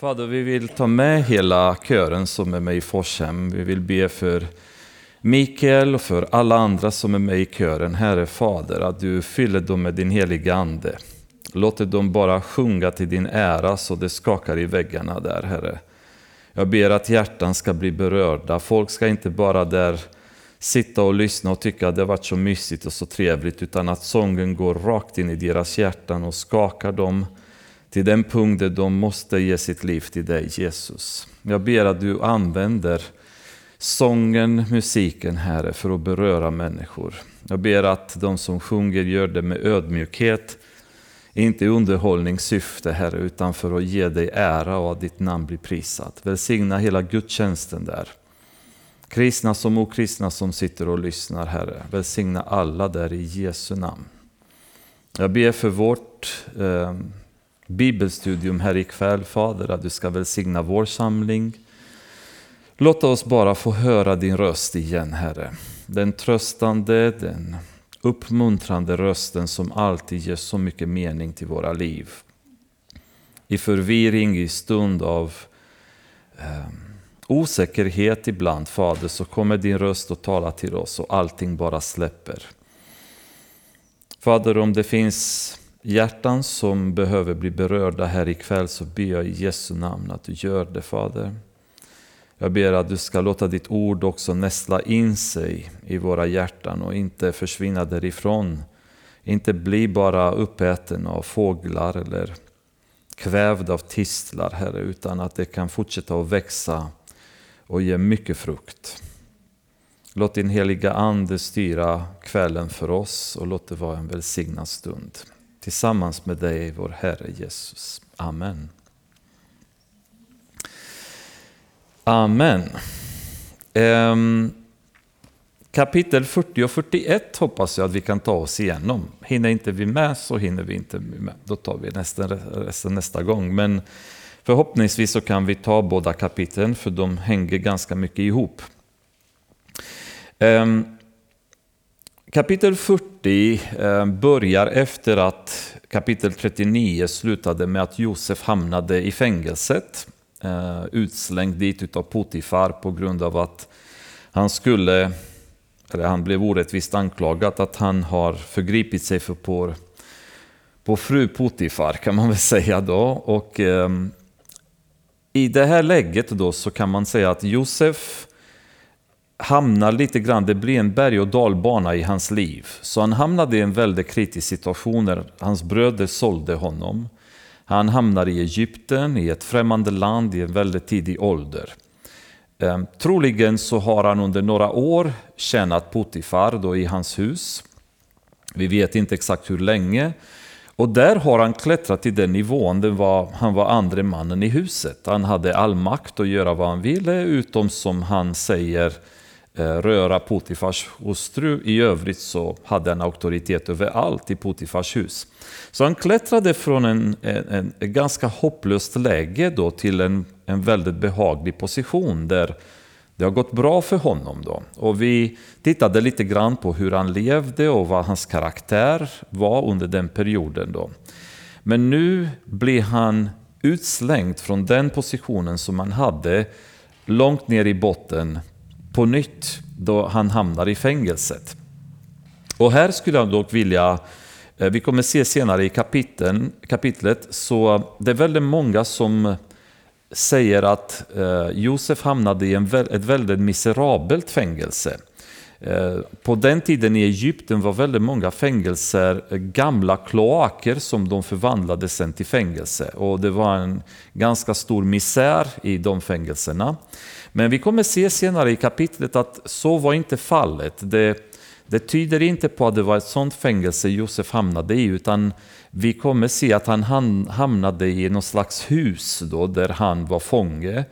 Fader, vi vill ta med hela kören som är med i Forshem. Vi vill be för Mikael och för alla andra som är med i kören. Herre Fader, att du fyller dem med din heliga Ande. Låt dem bara sjunga till din ära så det skakar i väggarna där, Herre. Jag ber att hjärtan ska bli berörda. Folk ska inte bara där sitta och lyssna och tycka att det har varit så mysigt och så trevligt, utan att sången går rakt in i deras hjärtan och skakar dem till den punkt där de måste ge sitt liv till dig Jesus. Jag ber att du använder sången, musiken Herre för att beröra människor. Jag ber att de som sjunger gör det med ödmjukhet, inte i underhållningssyfte Herre, utan för att ge dig ära och att ditt namn blir prisat. Välsigna hela gudstjänsten där. Kristna som okristna som sitter och lyssnar Herre, välsigna alla där i Jesu namn. Jag ber för vårt eh, bibelstudium här ikväll, Fader, att du ska välsigna vår samling. Låt oss bara få höra din röst igen, Herre. Den tröstande, den uppmuntrande rösten som alltid ger så mycket mening till våra liv. I förvirring, i stund av eh, osäkerhet ibland, Fader, så kommer din röst att tala till oss och allting bara släpper. Fader, om det finns hjärtan som behöver bli berörda här ikväll så ber jag i Jesu namn att du gör det Fader. Jag ber att du ska låta ditt ord också nästla in sig i våra hjärtan och inte försvinna därifrån. Inte bli bara uppäten av fåglar eller kvävd av tistlar, Herre, utan att det kan fortsätta att växa och ge mycket frukt. Låt din heliga Ande styra kvällen för oss och låt det vara en välsignad stund tillsammans med dig, vår Herre Jesus. Amen. Amen. Um, kapitel 40 och 41 hoppas jag att vi kan ta oss igenom. Hinner inte vi med så hinner vi inte med. Då tar vi nästa, resten nästa gång. Men förhoppningsvis så kan vi ta båda kapitlen för de hänger ganska mycket ihop. Um, Kapitel 40 eh, börjar efter att kapitel 39 slutade med att Josef hamnade i fängelset, eh, utslängd dit av Potifar på grund av att han skulle, eller han blev orättvist anklagad att han har förgripit sig för på, på fru Potifar kan man väl säga då. Och, eh, I det här läget då så kan man säga att Josef hamnar lite grann, det blir en berg och dalbana i hans liv. Så han hamnade i en väldigt kritisk situation när hans bröder sålde honom. Han hamnar i Egypten, i ett främmande land i en väldigt tidig ålder. Ehm, troligen så har han under några år tjänat Potifar då i hans hus. Vi vet inte exakt hur länge. Och där har han klättrat till den nivån, det var, han var andre mannen i huset. Han hade all makt att göra vad han ville, utom som han säger Eh, röra Potifars hustru. I övrigt så hade han auktoritet över allt i Potifars hus. Så han klättrade från en, en, en ganska hopplöst läge då till en, en väldigt behaglig position där det har gått bra för honom. Då. Och vi tittade lite grann på hur han levde och vad hans karaktär var under den perioden. Då. Men nu blir han utslängd från den positionen som han hade långt ner i botten på nytt då han hamnar i fängelset. Och här skulle jag dock vilja, eh, vi kommer se senare i kapiteln, kapitlet, så det är väldigt många som säger att eh, Josef hamnade i en, ett väldigt miserabelt fängelse. Eh, på den tiden i Egypten var väldigt många fängelser gamla kloaker som de förvandlade sen till fängelse. Och det var en ganska stor misär i de fängelserna. Men vi kommer se senare i kapitlet att så var inte fallet. Det, det tyder inte på att det var ett sådant fängelse Josef hamnade i, utan vi kommer se att han hamnade i något slags hus då, där han var fånge.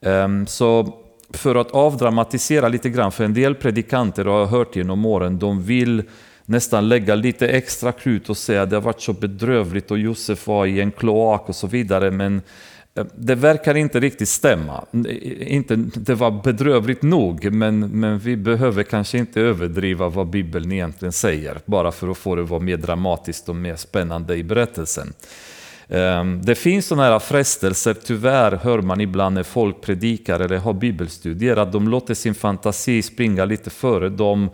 Ehm, så för att avdramatisera lite grann, för en del predikanter har jag hört genom åren, de vill nästan lägga lite extra krut och säga att det har varit så bedrövligt och Josef var i en kloak och så vidare. Men Eh, det verkar inte riktigt stämma. Inte, det var bedrövligt nog, men, men vi behöver kanske inte överdriva vad Bibeln egentligen säger, bara för att få det att vara mer dramatiskt och mer spännande i berättelsen. Ehm, det finns sådana här frestelser, tyvärr hör man ibland när folk predikar eller har bibelstudier, att de låter sin fantasi springa lite före dem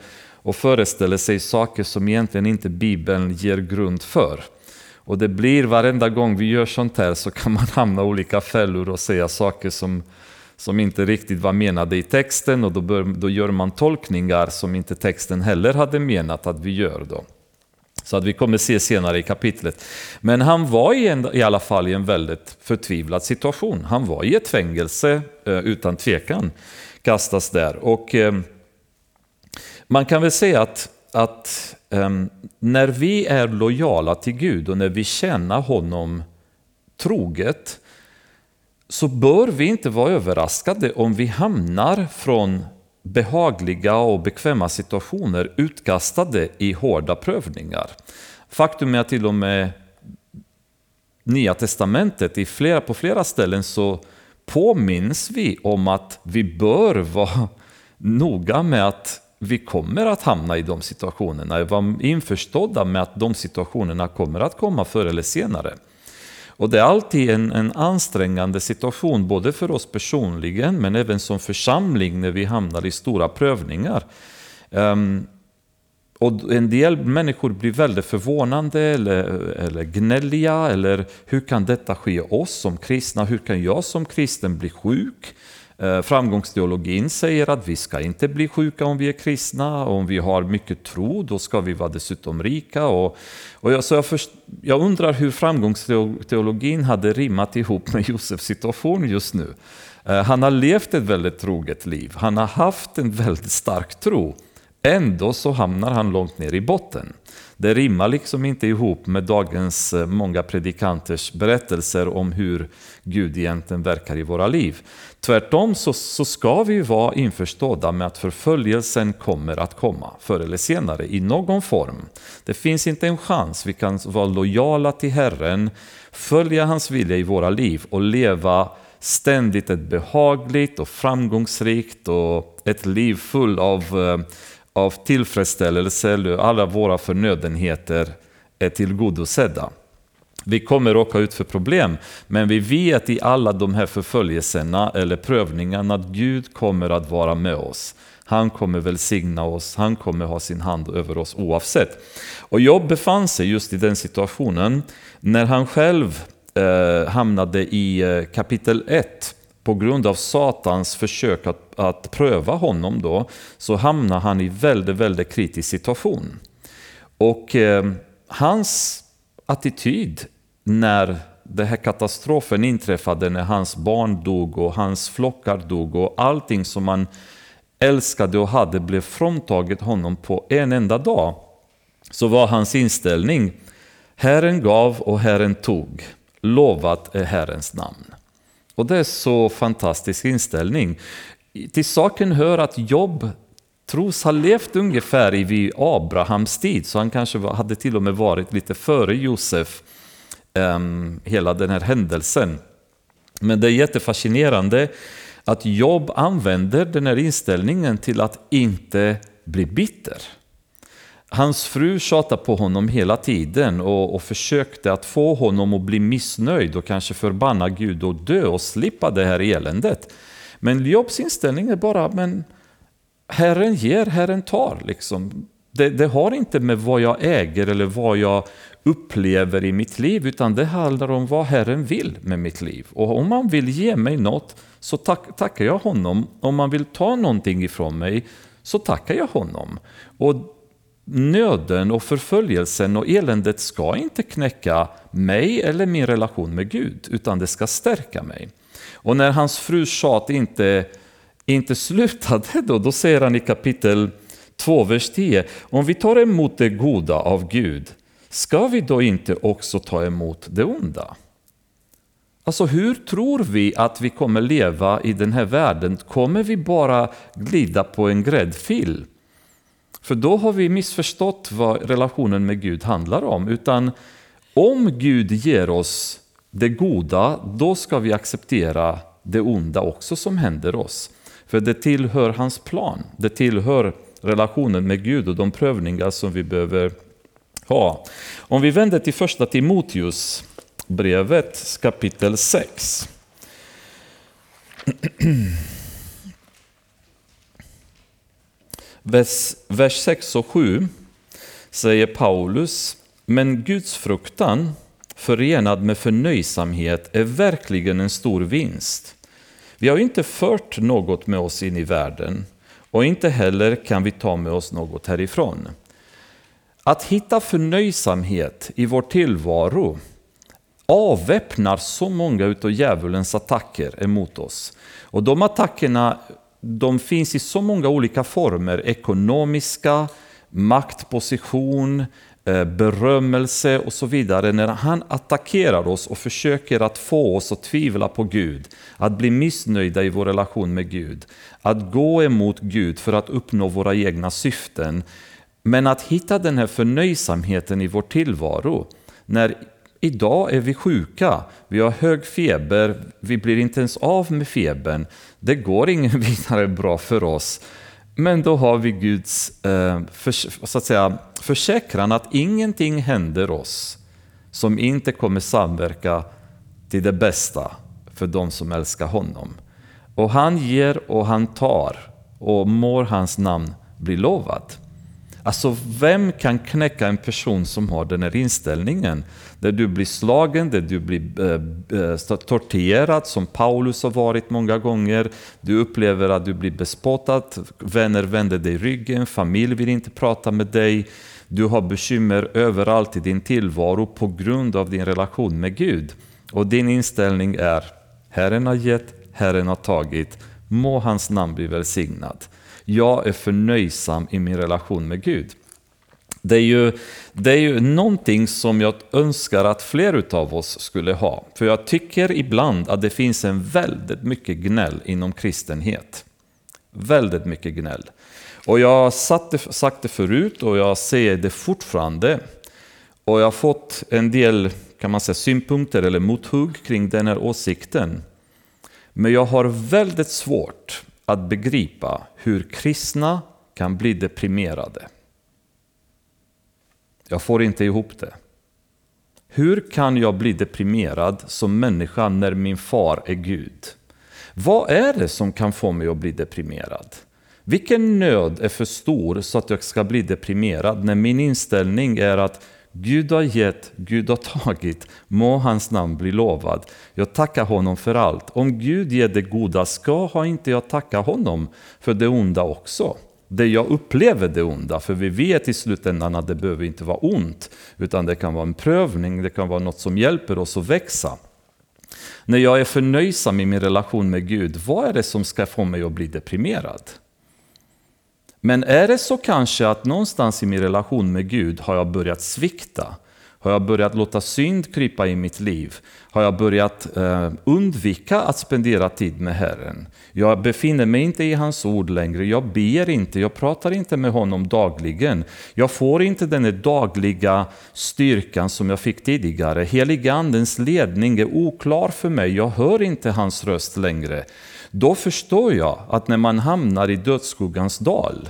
och föreställer sig saker som egentligen inte Bibeln ger grund för. Och det blir varenda gång vi gör sånt här så kan man hamna i olika fällor och säga saker som, som inte riktigt var menade i texten och då, bör, då gör man tolkningar som inte texten heller hade menat att vi gör. Då. Så att vi kommer se senare i kapitlet. Men han var i, en, i alla fall i en väldigt förtvivlad situation. Han var i ett fängelse eh, utan tvekan, kastas där. Och eh, man kan väl säga att, att um, när vi är lojala till Gud och när vi känner honom troget så bör vi inte vara överraskade om vi hamnar från behagliga och bekväma situationer utkastade i hårda prövningar. Faktum är att till och med Nya Testamentet, i flera, på flera ställen så påminns vi om att vi bör vara noga med att vi kommer att hamna i de situationerna, vara införstådda med att de situationerna kommer att komma förr eller senare. Och det är alltid en, en ansträngande situation, både för oss personligen men även som församling när vi hamnar i stora prövningar. Um, och en del människor blir väldigt förvånande eller, eller gnälliga. Eller hur kan detta ske oss som kristna? Hur kan jag som kristen bli sjuk? Eh, framgångsteologin säger att vi ska inte bli sjuka om vi är kristna. Om vi har mycket tro, då ska vi vara dessutom rika. Och, och jag, så jag, först, jag undrar hur framgångsteologin hade rimmat ihop med Josefs situation just nu. Eh, han har levt ett väldigt troget liv. Han har haft en väldigt stark tro. Ändå så hamnar han långt ner i botten. Det rimmar liksom inte ihop med dagens eh, många predikanters berättelser om hur Gud egentligen verkar i våra liv. Tvärtom så, så ska vi vara införstådda med att förföljelsen kommer att komma förr eller senare i någon form. Det finns inte en chans. Vi kan vara lojala till Herren, följa hans vilja i våra liv och leva ständigt ett behagligt och framgångsrikt och ett liv full av eh, av tillfredsställelse, alla våra förnödenheter är tillgodosedda. Vi kommer råka ut för problem, men vi vet i alla de här förföljelserna eller prövningarna att Gud kommer att vara med oss. Han kommer välsigna oss, han kommer ha sin hand över oss oavsett. Och Job befann sig just i den situationen när han själv eh, hamnade i eh, kapitel 1 på grund av Satans försök att, att pröva honom då, så hamnar han i väldigt, väldigt kritisk situation. Och eh, hans attityd när den här katastrofen inträffade, när hans barn dog och hans flockar dog och allting som han älskade och hade blev fråntaget honom på en enda dag, så var hans inställning Herren gav och Herren tog. Lovat är Herrens namn. Och det är så fantastisk inställning. Till saken hör att Jobb tros ha levt ungefär i vid Abrahams tid, så han kanske hade till och med varit lite före Josef, um, hela den här händelsen. Men det är jättefascinerande att Jobb använder den här inställningen till att inte bli bitter. Hans fru tjatade på honom hela tiden och, och, försökte att få honom att bli missnöjd och kanske förbanna Gud och dö och slippa det här eländet. Men Jobs inställning är bara, men Herren ger, Herren tar. Liksom. Det, det, har inte med vad jag äger eller vad jag upplever i mitt liv, utan det handlar om vad Herren vill med mitt liv. Och om han vill ge mig något så tack, tackar jag honom. Om han vill ta någonting ifrån mig så tackar jag honom. Och nöden och förföljelsen och eländet ska inte knäcka mig eller min relation med Gud, utan det ska stärka mig. Och när hans fru tjat inte, inte slutade då, då säger han i kapitel 2, vers 10, om vi tar emot det goda av Gud, ska vi då inte också ta emot det onda? Alltså hur tror vi att vi kommer leva i den här världen? Kommer vi bara glida på en gräddfil? För då har vi missförstått vad relationen med Gud handlar om. Utan om Gud ger oss det goda, då ska vi acceptera det onda också som händer oss. För det tillhör hans plan. Det tillhör relationen med Gud och de prövningar som vi behöver ha. Om vi vänder till första Timoteus brevet kapitel 6. Vers, vers 6 och 7 säger Paulus, men Guds fruktan förenad med förnöjsamhet är verkligen en stor vinst. Vi har inte fört något med oss in i världen och inte heller kan vi ta med oss något härifrån. Att hitta förnöjsamhet i vår tillvaro avväpnar så många av djävulens attacker emot oss. Och de attackerna de finns i så många olika former, ekonomiska, maktposition, eh, berömmelse och så vidare. När han attackerar oss och försöker att få oss att tvivla på Gud, att bli missnöjda i vår relation med Gud, att gå emot Gud för att uppnå våra egna syften. Men att hitta den här förnöjsamheten i vår tillvaro, när Idag är vi sjuka, vi har hög feber, vi blir inte ens av med febern. Det går ingen vidare bra för oss. Men då har vi Guds eh, för, så att säga, försäkran att ingenting händer oss som inte kommer samverka till det bästa för de som älskar honom. Och han ger och han tar och mår hans namn bli lovat. Alltså vem kan knäcka en person som har den här inställningen? Där du blir slagen, där du blir eh, eh torterad som Paulus har varit många gånger. Du upplever att du blir bespottad, vänner vänder dig ryggen, familj vill inte prata med dig. Du har bekymmer överallt i din tillvaro på grund av din relation med Gud. Och din inställning är Herren har gett, Herren har tagit. Må hans namn bli välsignad jag är förnöjsam i min relation med Gud. Det är, ju, det är ju någonting som jag önskar att fler av oss skulle ha. För jag tycker ibland att det finns en väldigt mycket gnäll inom kristenhet. Väldigt mycket gnäll. Och jag har sagt det förut och jag säger det fortfarande. Och jag har fått en del kan man säga, synpunkter eller mothugg kring den här åsikten. Men jag har väldigt svårt att begripa hur kristna kan bli deprimerade. Jag får inte ihop det. Hur kan jag bli deprimerad som människa när min far är Gud? Vad är det som kan få mig att bli deprimerad? Vilken nöd är för stor så att jag ska bli deprimerad när min inställning är att Gud har gett, Gud har tagit, må hans namn bli lovad. Jag tackar honom för allt. Om Gud ger det goda, ska har inte jag tacka honom för det onda också? Det jag upplever det onda, för vi vet i slutändan att det behöver inte vara ont, utan det kan vara en prövning, det kan vara något som hjälper oss att växa. När jag är förnöjsam i min relation med Gud, vad är det som ska få mig att bli deprimerad? Men är det så kanske att någonstans i min relation med Gud har jag börjat svikta? Har jag börjat låta synd krypa i mitt liv? Har jag börjat eh, undvika att spendera tid med Herren? Jag befinner mig inte i hans ord längre, jag ber inte, jag pratar inte med honom dagligen. Jag får inte den dagliga styrkan som jag fick tidigare. Heligandens ledning är oklar för mig, jag hör inte hans röst längre. Då förstår jag att när man hamnar i dödsskuggans dal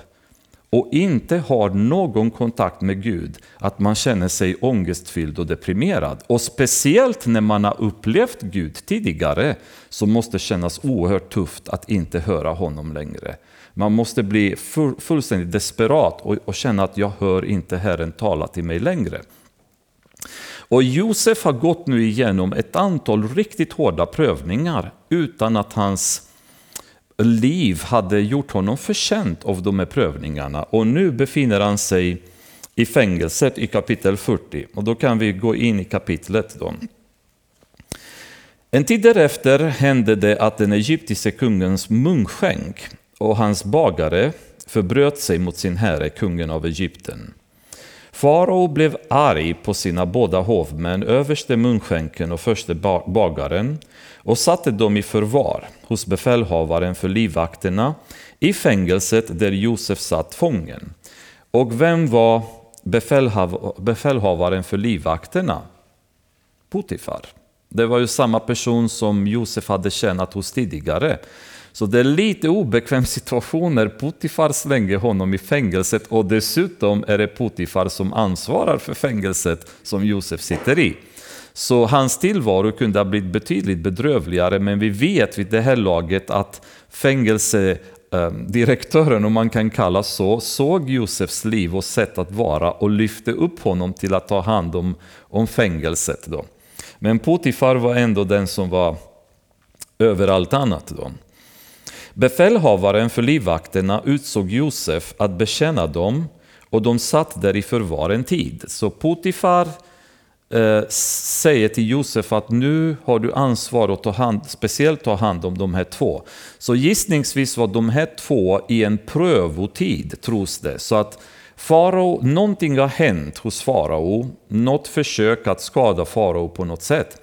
och inte har någon kontakt med Gud, att man känner sig ångestfylld och deprimerad. Och speciellt när man har upplevt Gud tidigare, så måste det kännas oerhört tufft att inte höra honom längre. Man måste bli fullständigt desperat och, och känna att jag hör inte Herren tala till mig längre. Och Josef har gått nu igenom ett antal riktigt hårda prövningar utan att hans liv hade gjort honom förtjänt av de här prövningarna. Och nu befinner han sig i fängelset i kapitel 40. Och då kan vi gå in i kapitlet. Då. En tid därefter hände det att den egyptiske kungens munskänk och hans bagare förbröt sig mot sin herre, kungen av Egypten. Farao blev arg på sina båda hovmän, överste munskänken och förste bagaren, och satte dem i förvar hos befälhavaren för livvakterna i fängelset där Josef satt fången. Och vem var befälhav befälhavaren för livvakterna? Potifar. Det var ju samma person som Josef hade tjänat hos tidigare. Så det är lite obekväm situation när Potifar slänger honom i fängelset och dessutom är det Potifar som ansvarar för fängelset som Josef sitter i. Så hans tillvaro kunde ha blivit betydligt bedrövligare, men vi vet vid det här laget att fängelsedirektören, eh, om man kan kalla så, såg Josefs liv och sätt att vara och lyfte upp honom till att ta hand om, om fängelset. Då. Men Potifar var ändå den som var över allt annat. Då. Befälhavaren för livvakterna utsåg Josef att betjäna dem och de satt där i förvar en tid. Så Potifar Eh, säger till Josef att nu har du ansvar att ta hand, speciellt ta hand om de här två. Så gissningsvis var de här två i en prövotid, tros det. Så att farao, någonting har hänt hos farao, något försök att skada farao på något sätt.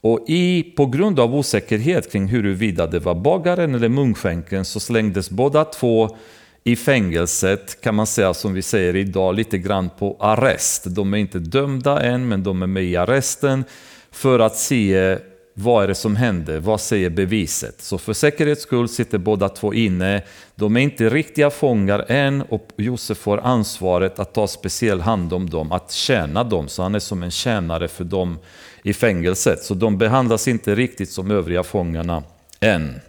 Och i, på grund av osäkerhet kring huruvida det var bagaren eller munkskänken så slängdes båda två i fängelset, kan man säga som vi säger idag, lite grann på arrest. De är inte dömda än, men de är med i arresten för att se vad är det som händer, vad säger beviset? Så för säkerhets skull sitter båda två inne. De är inte riktiga fångar än och Josef får ansvaret att ta speciell hand om dem, att tjäna dem. Så han är som en tjänare för dem i fängelset. Så de behandlas inte riktigt som övriga fångarna än.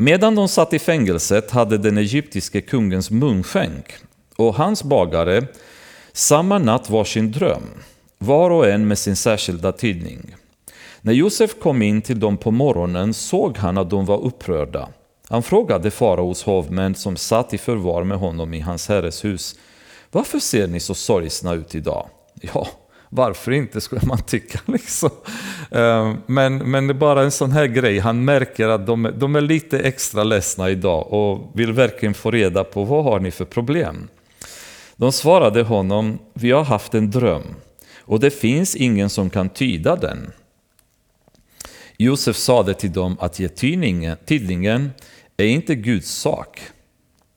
Medan de satt i fängelset hade den egyptiske kungens munskänk och hans bagare samma natt var sin dröm, var och en med sin särskilda tidning. När Josef kom in till dem på morgonen såg han att de var upprörda. Han frågade faraos hovmän som satt i förvar med honom i hans herres hus. Varför ser ni så sorgsna ut idag? Ja, varför inte skulle man tycka. Liksom. Eh, men, men det är bara en sån här grej, han märker att de, de är lite extra ledsna idag och vill verkligen få reda på vad har ni för problem. De svarade honom, vi har haft en dröm och det finns ingen som kan tyda den. Josef sade till dem att ge tidningen, tidningen är inte Guds sak.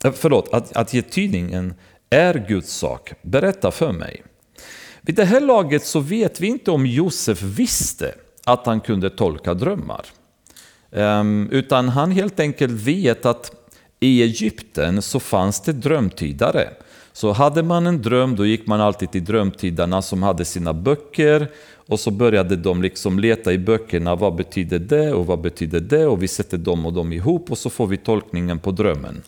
Eh, förlåt, att, att ge tidningen är Guds sak. Berätta för mig. Vid det här laget så vet vi inte om Josef visste att han kunde tolka drömmar. Ehm, utan han helt enkelt vet att i Egypten så fanns det drömtydare. Så hade man en dröm då gick man alltid till drömtydarna som hade sina böcker och så började de liksom leta i böckerna, vad betyder det och vad betyder det? Och vi sätter dem och dem ihop och så får vi tolkningen på drömmen.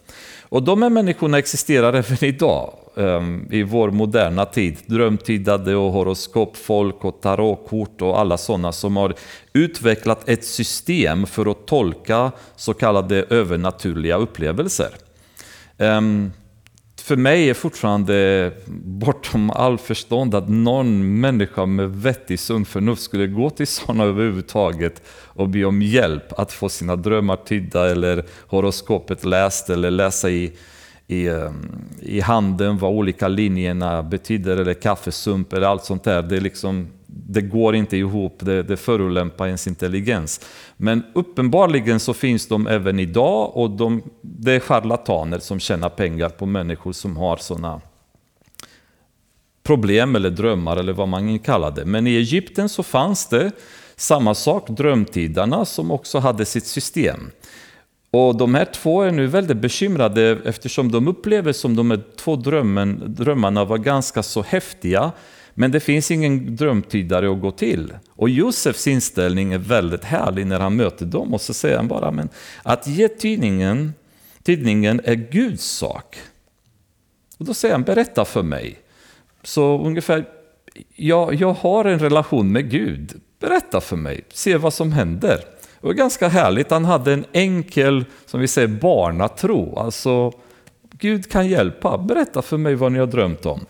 Och de här människorna existerar även idag, um, i vår moderna tid. Drömtidade och horoskopfolk och tarotkort och alla sådana som har utvecklat ett system för att tolka så kallade övernaturliga upplevelser. Ehm, för mig är fortfarande bortom all förstånd att någon människa med vettig sunt förnuft skulle gå till sådana överhuvudtaget och be om hjälp att få sina drömmar tydda eller horoskopet läst eller läsa i, i, ehm, i handen vad olika linjerna betyder eller kaffesump eller allt sånt där. Det, är liksom, det går inte ihop, det, det förolämpar ens intelligens. Men uppenbarligen så finns de även idag och de, det är charlataner som tjänar pengar på människor som har sådana problem eller drömmar eller vad man kallar det. Men i Egypten så fanns det samma sak, drömtidarna som också hade sitt system. Och de här två är nu väldigt bekymrade eftersom de upplever som de här två drömmen, drömmarna var ganska så häftiga men det finns ingen drömtydare att gå till. Och Josefs inställning är väldigt härlig när han möter dem och så säger han bara men att ge tidningen, tidningen är Guds sak. Och då säger han berätta för mig. Så ungefär, jag, jag har en relation med Gud, berätta för mig, se vad som händer. Det var ganska härligt, han hade en enkel, som vi säger, barnatro. Alltså, Gud kan hjälpa, berätta för mig vad ni har drömt om.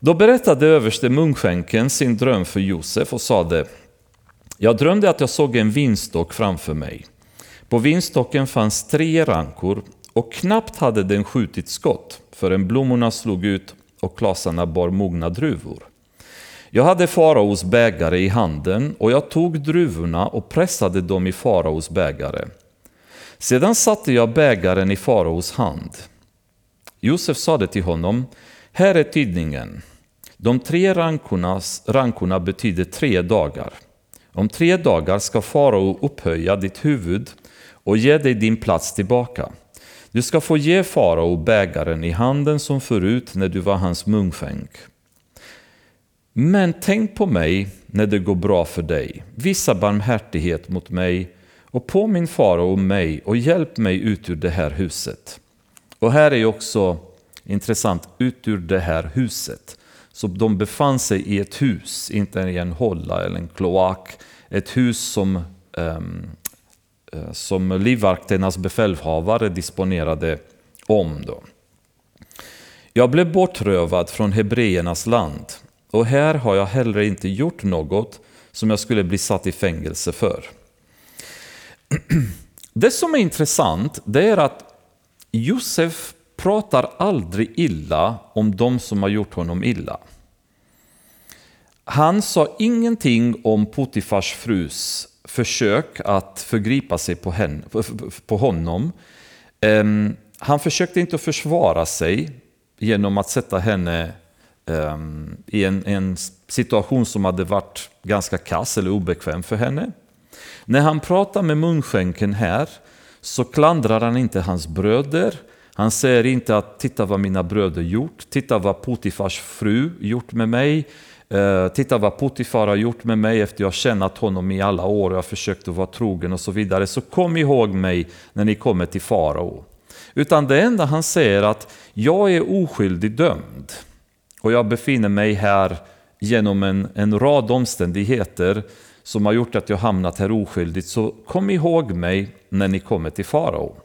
Då berättade överste munskänken sin dröm för Josef och sade Jag drömde att jag såg en vinstock framför mig. På vinstocken fanns tre rankor och knappt hade den skjutit skott förrän blommorna slog ut och klasarna bar mogna druvor. Jag hade faraos bägare i handen och jag tog druvorna och pressade dem i faraos bägare. Sedan satte jag bägaren i faraos hand. Josef sade till honom här är tydningen. De tre rankornas, rankorna betyder tre dagar. Om tre dagar ska farao upphöja ditt huvud och ge dig din plats tillbaka. Du ska få ge farao bägaren i handen som förut när du var hans munskänk. Men tänk på mig när det går bra för dig. Visa barmhärtighet mot mig och påminn farao om mig och hjälp mig ut ur det här huset. Och här är också intressant, ut ur det här huset. Så de befann sig i ett hus, inte i en hålla eller en kloak. Ett hus som, um, som livvakternas befälhavare disponerade om. Då. Jag blev bortrövad från hebreernas land och här har jag heller inte gjort något som jag skulle bli satt i fängelse för. Det som är intressant det är att Josef pratar aldrig illa om de som har gjort honom illa. Han sa ingenting om Potifars frus försök att förgripa sig på, henne, på honom. Han försökte inte försvara sig genom att sätta henne i en, en, situation som hade varit ganska kass eller obekväm för henne. När han pratar med munskänken här så klandrar han inte hans bröder. Han säger inte att titta vad mina bröder gjort, titta vad Potifars fru gjort med mig, eh, titta vad Potifar har gjort med mig efter jag kännat honom i alla år och jag försökt att vara trogen och så vidare. Så kom ihåg mig när ni kommer till farao. Utan det enda han säger att jag är oskyldig dömd och jag befinner mig här genom en, en rad omständigheter som har gjort att jag hamnat här oskyldigt. Så kom ihåg mig när ni kommer till farao.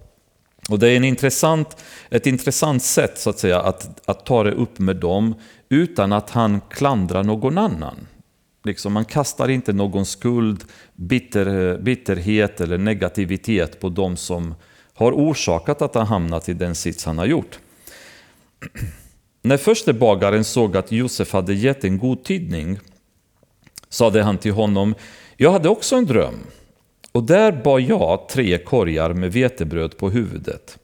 Och det är en intressant, ett intressant sätt så att, säga, att, att ta det upp med dem utan att han klandrar någon annan. Liksom, man kastar inte någon skuld, bitter, bitterhet eller negativitet på dem som har orsakat att han hamnat i den sits han har gjort. När förste bagaren såg att Josef hade gett en god tidning sade han till honom, jag hade också en dröm och där bar jag tre korgar med vetebröd på huvudet.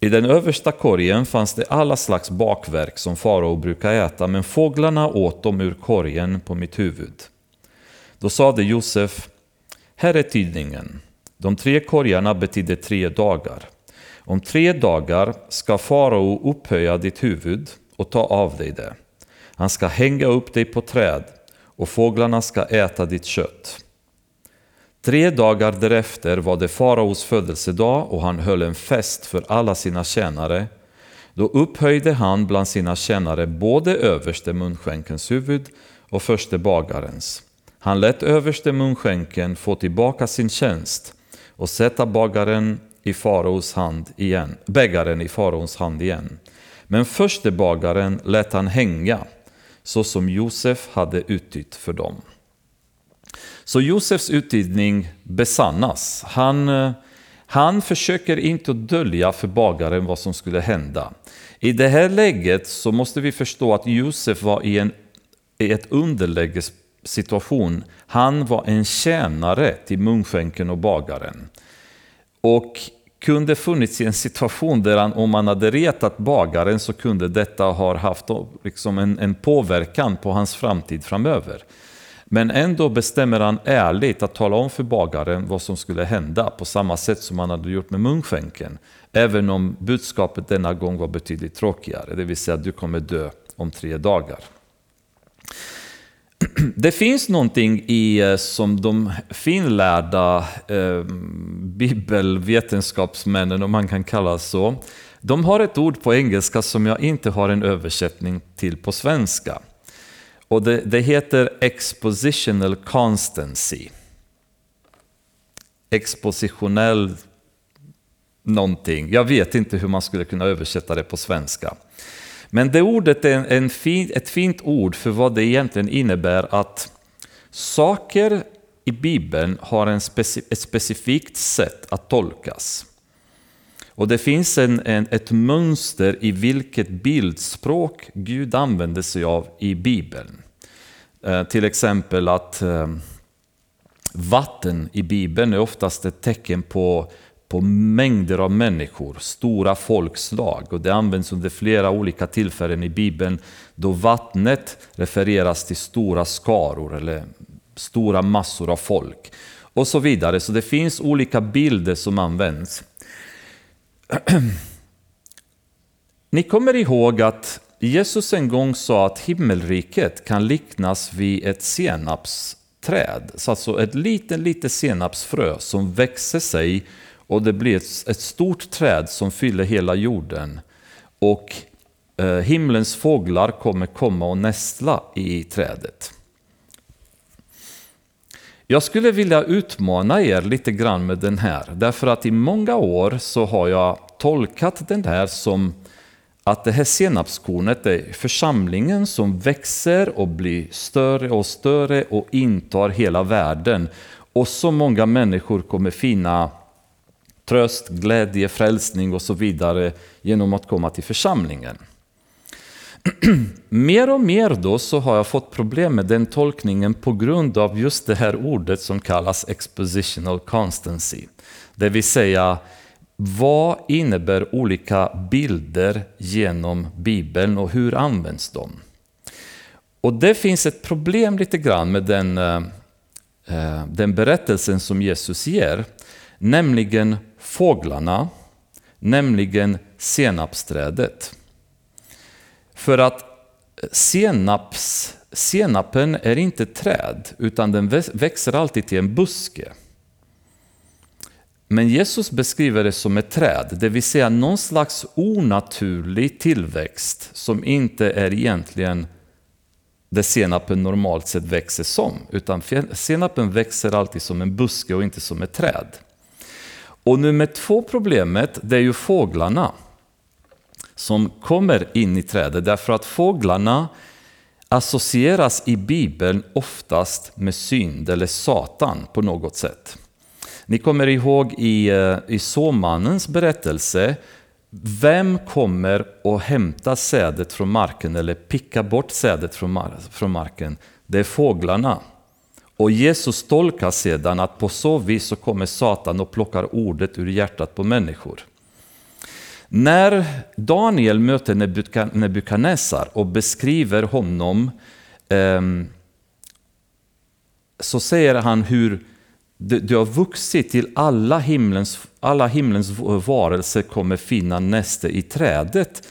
I den översta korgen fanns det alla slags bakverk som farao brukar äta, men fåglarna åt dem ur korgen på mitt huvud. Då sade Josef, här är tidningen. De tre korgarna betyder tre dagar. Om tre dagar ska farao upphöja ditt huvud och ta av dig det. Han ska hänga upp dig på träd och fåglarna ska äta ditt kött. Tre dagar därefter var det faraos födelsedag och han höll en fest för alla sina tjänare. Då upphöjde han bland sina tjänare både överste munskänkens huvud och förste bagarens. Han lät överste munskänken få tillbaka sin tjänst och sätta bagaren i faraos hand igen, bägaren i faraos hand igen. Men förste bagaren lät han hänga, så som Josef hade uttytt för dem. Så Josefs utgivning besannas. Han, eh, han försöker inte dölja för bagaren vad som skulle hända. I det här läget så måste vi förstå att Josef var i, en, i ett underlägessituation. Han var en tjänare till munskänken och bagaren. Och kunde funnits i en situation där han, om han hade retat bagaren så kunde detta ha haft liksom en, en påverkan på hans framtid framöver. Men ändå bestämmer han ärligt att tala om för bagaren vad som skulle hända på samma sätt som han hade gjort med munskänken. Även om budskapet denna gång var betydligt tråkigare, det vill säga att du kommer dö om tre dagar. Det finns någonting i, eh, som de finlärda eh, bibelvetenskapsmännen, om man kan kalla så, de har ett ord på engelska som jag inte har en översättning till på svenska. Och det, det heter expositional constancy. Expositionell någonting. Jag vet inte hur man skulle kunna översätta det på svenska. Men det ordet är en fin, ett fint ord för vad det egentligen innebär att saker i Bibeln har en speci ett specifikt sätt att tolkas. Och det finns en, en, ett mönster i vilket bildspråk Gud använder sig av i Bibeln. Eh, till exempel att eh, vatten i Bibeln är oftast ett tecken på på mängder av människor, stora folkslag. Och det används under flera olika tillfällen i Bibeln då vattnet refereras till stora skaror eller stora massor av folk. Och så vidare. Så det finns olika bilder som används. Ni kommer ihåg att Jesus en gång sa att himmelriket kan liknas vid ett senapsträd. Så alltså ett litet, litet senapsfrö som växer sig och det blir ett, ett stort träd som fyller hela jorden. Och eh, himlens fåglar kommer komma och nästla i trädet. Jag skulle vilja utmana er lite grann med den här, därför att i många år så har jag tolkat den här som att det här senapskornet är församlingen som växer och blir större och större och intar hela världen. Och så många människor kommer finna tröst, glädje, frälsning och så vidare genom att komma till församlingen mer och mer då så har jag fått problem med den tolkningen på grund av just det här ordet som kallas expositional constancy. Det vill säga, vad innebär olika bilder genom Bibeln och hur används de? Och det finns ett problem lite grann med den, eh, eh, den berättelsen som Jesus ger, nämligen fåglarna, nämligen senapsträdet. För att eh, senaps, senapen är inte träd, utan den växer alltid till en buske. Men Jesus beskriver det som ett träd, det vill säga någon slags onaturlig tillväxt som inte är egentligen det senapen normalt sett växer som, utan senapen växer alltid som en buske och inte som ett träd. Och nummer två problemet, det är ju fåglarna som kommer in i trädet, därför att fåglarna associeras i Bibeln oftast med synd eller Satan på något sätt. Ni kommer ihåg i, eh, i såmannens berättelse, vem kommer och hämta sädet från marken eller picka bort sädet från, från marken? Det är fåglarna. Och Jesus tolkar sedan att på så vis så kommer Satan och plockar ordet ur hjärtat på människor. När Daniel möter Nebukadnessar och beskriver honom ehm, så säger han hur du har vuxit till alla himlens, alla himlens varelser kommer finna näste i trädet.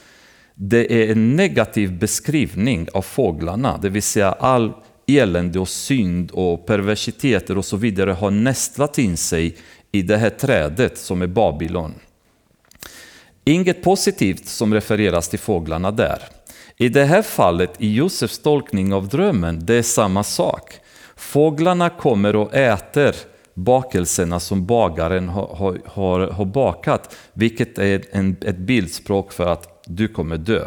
Det är en negativ beskrivning av fåglarna, det vill säga all elände och synd och perversiteter och så vidare har nästlat in sig i det här trädet som är Babylon. Inget positivt som refereras till fåglarna där. I det här fallet, i Josefs tolkning av drömmen, det är samma sak. Fåglarna kommer och äter bakelserna som bagaren har, har, har bakat, vilket är en, ett bildspråk för att du kommer dö.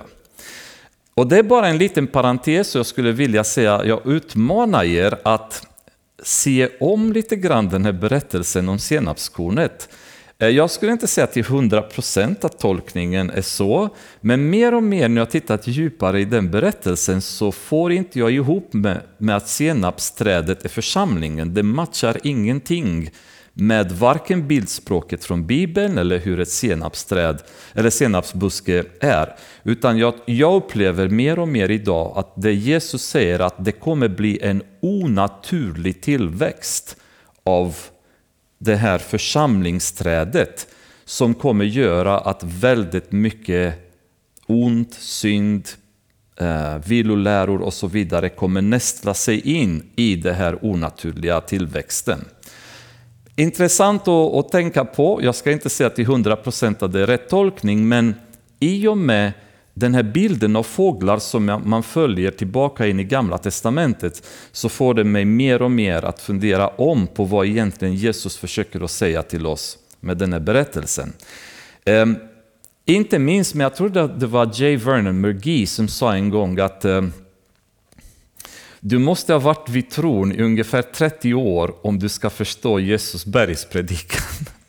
Och det är bara en liten parentes, och jag skulle vilja säga, jag utmanar er att se om lite grann den här berättelsen om senapskornet. Eh, jag skulle inte säga till 100% att tolkningen är så, men mer och mer när jag tittat djupare i den berättelsen så får inte jag ihop med, med att senapsträdet är församlingen. Det matchar ingenting med varken bildspråket från Bibeln eller hur ett senapsträd eller senapsbuske är. Utan jag, jag upplever mer och mer idag att det Jesus säger att det kommer bli en onaturlig tillväxt av det här församlingsträdet som kommer göra att väldigt mycket ont, synd, eh, viloläror och så vidare kommer nästla sig in i den här onaturliga tillväxten. Intressant att, att tänka på, jag ska inte säga till 100% att det är rätt tolkning, men i och med den här bilden av fåglar som man följer tillbaka in i Gamla Testamentet så får det mig mer och mer att fundera om på vad egentligen Jesus försöker att säga till oss med den här berättelsen. Um, inte minst, men jag tror att det var J. Vernon McGee som sa en gång att um, du måste ha varit vid tron i ungefär 30 år om du ska förstå Jesus bergspredikan.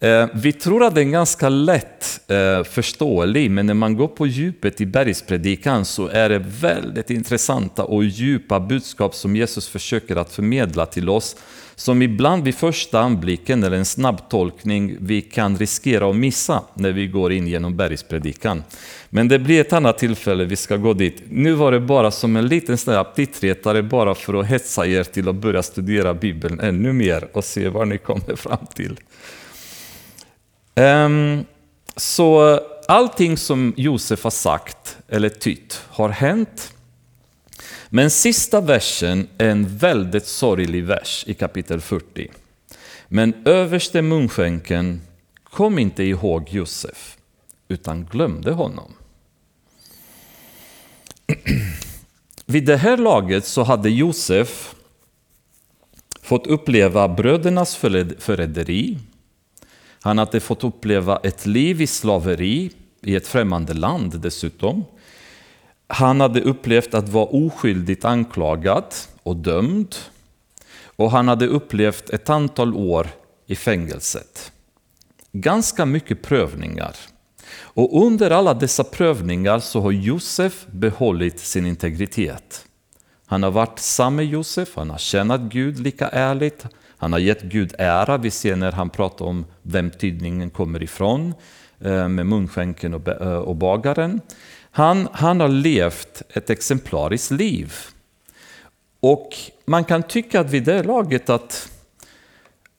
Eh, vi tror att den är ganska lätt eh, förståelig, men när man går på djupet i bergspredikan så är det väldigt intressanta och djupa budskap som Jesus försöker att förmedla till oss, som ibland vid första anblicken eller en snabb tolkning vi kan riskera att missa när vi går in genom bergspredikan. Men det blir ett annat tillfälle vi ska gå dit. Nu var det bara som en liten aptitretare bara för att hetsa er till att börja studera Bibeln ännu mer och se vad ni kommer fram till. Um, så allting som Josef har sagt eller tytt har hänt. Men sista versen är en väldigt sorglig vers i kapitel 40. Men överste munskänken kom inte ihåg Josef, utan glömde honom. Vid det här laget så hade Josef fått uppleva brödernas förräderi. Han hade fått uppleva ett liv i slaveri i ett främmande land dessutom. Han hade upplevt att vara oskyldigt anklagad och dömd. Och han hade upplevt ett antal år i fängelset. Ganska mycket prövningar. Och under alla dessa prövningar så har Josef behållit sin integritet. Han har varit samma Josef, han har tjänat Gud lika ärligt, han har gett Gud ära. Vi ser när han pratar om vem tidningen kommer ifrån eh, med munskänken eh, och bagaren. Han, han har levt ett exemplariskt liv. Och man kan tycka att vid det laget att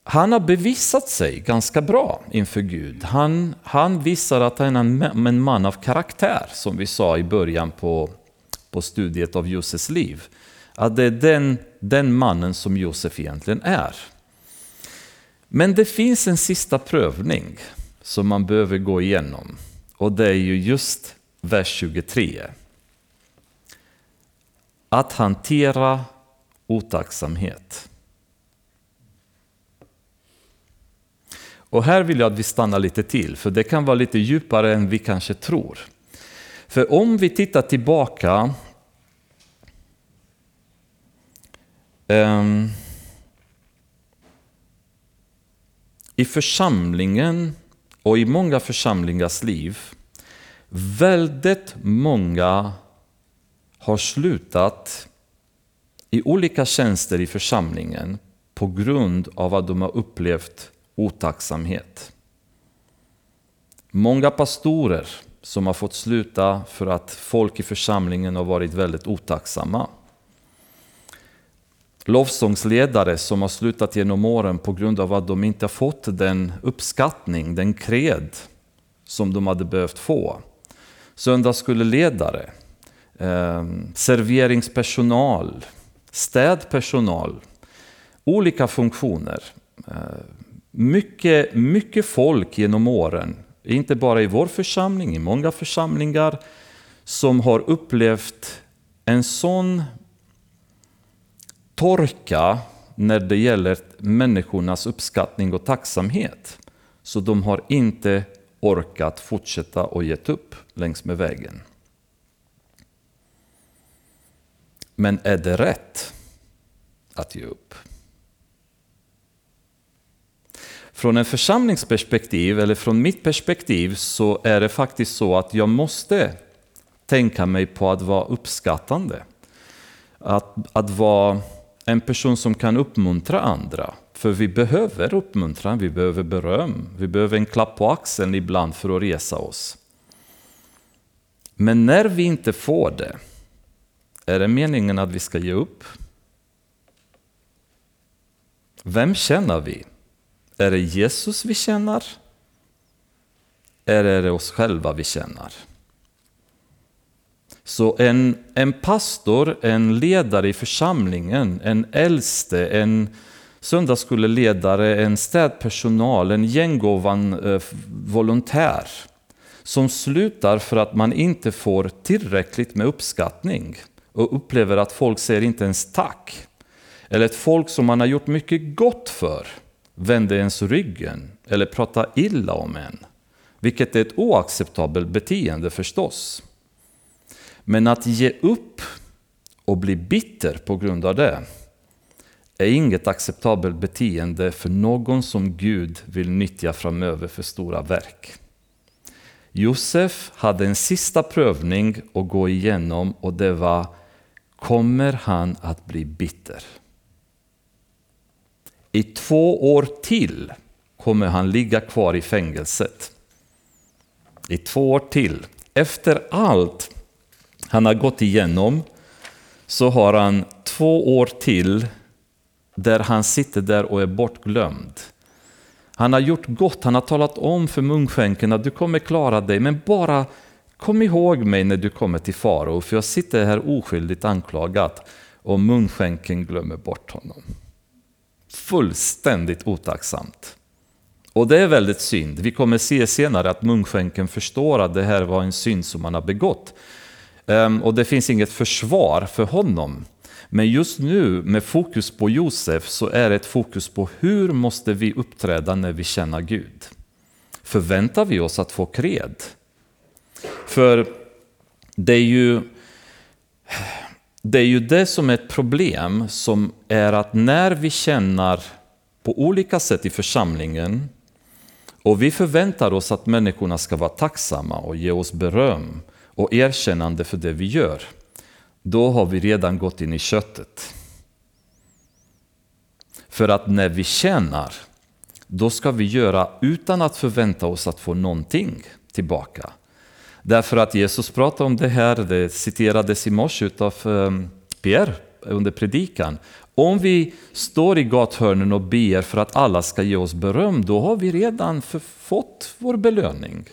han har bevisat sig ganska bra inför Gud. Han, han visar att han är en, en man av karaktär, som vi sa i början på, på studiet av Josefs liv. Att det är den, den mannen som Josef egentligen är. Men det finns en sista prövning som man behöver gå igenom. Och det är ju just vers 23. Att hantera otacksamhet. Och här vill jag att vi stannar lite till, för det kan vara lite djupare än vi kanske tror. För om vi tittar tillbaka um, i församlingen och i många församlingars liv, väldigt många har slutat i olika tjänster i församlingen på grund av att de har upplevt otacksamhet. Många pastorer som har fått sluta för att folk i församlingen har varit väldigt otacksamma. Lovsångsledare som har slutat genom åren på grund av att de inte har fått den uppskattning, den kred som de hade behövt få. Söndagsskoleledare, eh, serveringspersonal, städpersonal, olika funktioner. Eh, mycket, mycket folk genom åren, inte bara i vår församling, i många församlingar, som har upplevt en sån torka när det gäller människornas uppskattning och tacksamhet. Så de har inte orkat fortsätta och gett upp längs med vägen. Men är det rätt att ge upp? Från en församlingsperspektiv, eller från mitt perspektiv, så är det faktiskt så att jag måste tänka mig på att vara uppskattande. Att, att vara en person som kan uppmuntra andra. För vi behöver uppmuntran, vi behöver beröm, vi behöver en klapp på axeln ibland för att resa oss. Men när vi inte får det, är det meningen att vi ska ge upp? Vem känner vi? Är det Jesus vi känner? Eller är det oss själva vi känner? Så en, en pastor, en ledare i församlingen, en äldste, en söndagsskoleledare, en städpersonal, en gängovan eh, volontär som slutar för att man inte får tillräckligt med uppskattning och upplever att folk säger inte ens tack. Eller ett folk som man har gjort mycket gott för vänder ens ryggen eller pratar illa om en. Vilket är ett oacceptabelt beteende förstås. Men att ge upp och bli bitter på grund av det är inget acceptabelt beteende för någon som Gud vill nyttja framöver för stora verk. Josef hade en sista prövning att gå igenom och det var Kommer han att bli bitter? I två år till kommer han ligga kvar i fängelset. I två år till. Efter allt han har gått igenom så har han två år till där han sitter där och är bortglömd. Han har gjort gott, han har talat om för munskänken att du kommer klara dig, men bara kom ihåg mig när du kommer till farao, för jag sitter här oskyldigt anklagad och munskänken glömmer bort honom. Fullständigt otacksamt. Och det är väldigt synd. Vi kommer se senare att munskänken förstår att det här var en synd som han har begått. Ehm, och det finns inget försvar för honom. Men just nu med fokus på Josef så är det ett fokus på hur måste vi uppträda när vi känner Gud. Förväntar vi oss att få kred? För det är ju det är ju det som är ett problem, som är att när vi känner på olika sätt i församlingen och vi förväntar oss att människorna ska vara tacksamma och ge oss beröm och erkännande för det vi gör, då har vi redan gått in i köttet. För att när vi tjänar, då ska vi göra utan att förvänta oss att få någonting tillbaka. Därför att Jesus pratade om det här, det citerades i morse av eh, Pierre under predikan. Om vi står i gathörnen och ber för att alla ska ge oss beröm, då har vi redan fått vår belöning.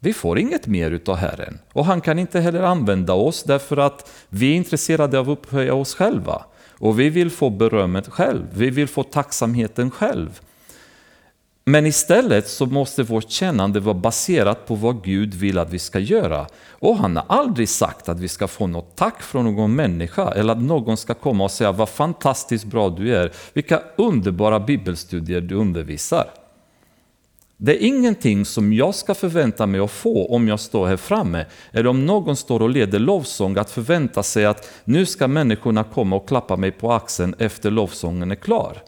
Vi får inget mer utav Herren. Och han kan inte heller använda oss därför att vi är intresserade av att upphöja oss själva. Och vi vill få berömmet själv, vi vill få tacksamheten själv. Men istället så måste vårt kännande vara baserat på vad Gud vill att vi ska göra. Och han har aldrig sagt att vi ska få något tack från någon människa eller att någon ska komma och säga vad fantastiskt bra du är, vilka underbara bibelstudier du undervisar. Det är ingenting som jag ska förvänta mig att få om jag står här framme, eller om någon står och leder lovsång, att förvänta sig att nu ska människorna komma och klappa mig på axeln efter lovsången är klar.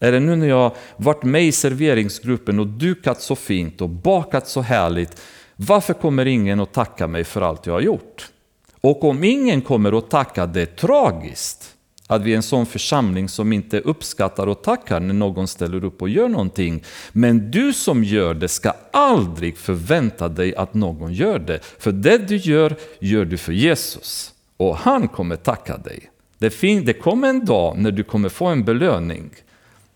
Eller nu när jag varit med i serveringsgruppen och dukat så fint och bakat så härligt, varför kommer ingen att tacka mig för allt jag har gjort? Och om ingen kommer att tacka, det är tragiskt att vi är en sån församling som inte uppskattar och tackar när någon ställer upp och gör någonting. Men du som gör det ska aldrig förvänta dig att någon gör det. För det du gör, gör du för Jesus. Och han kommer tacka dig. Det, fin- det kommer en dag när du kommer få en belöning.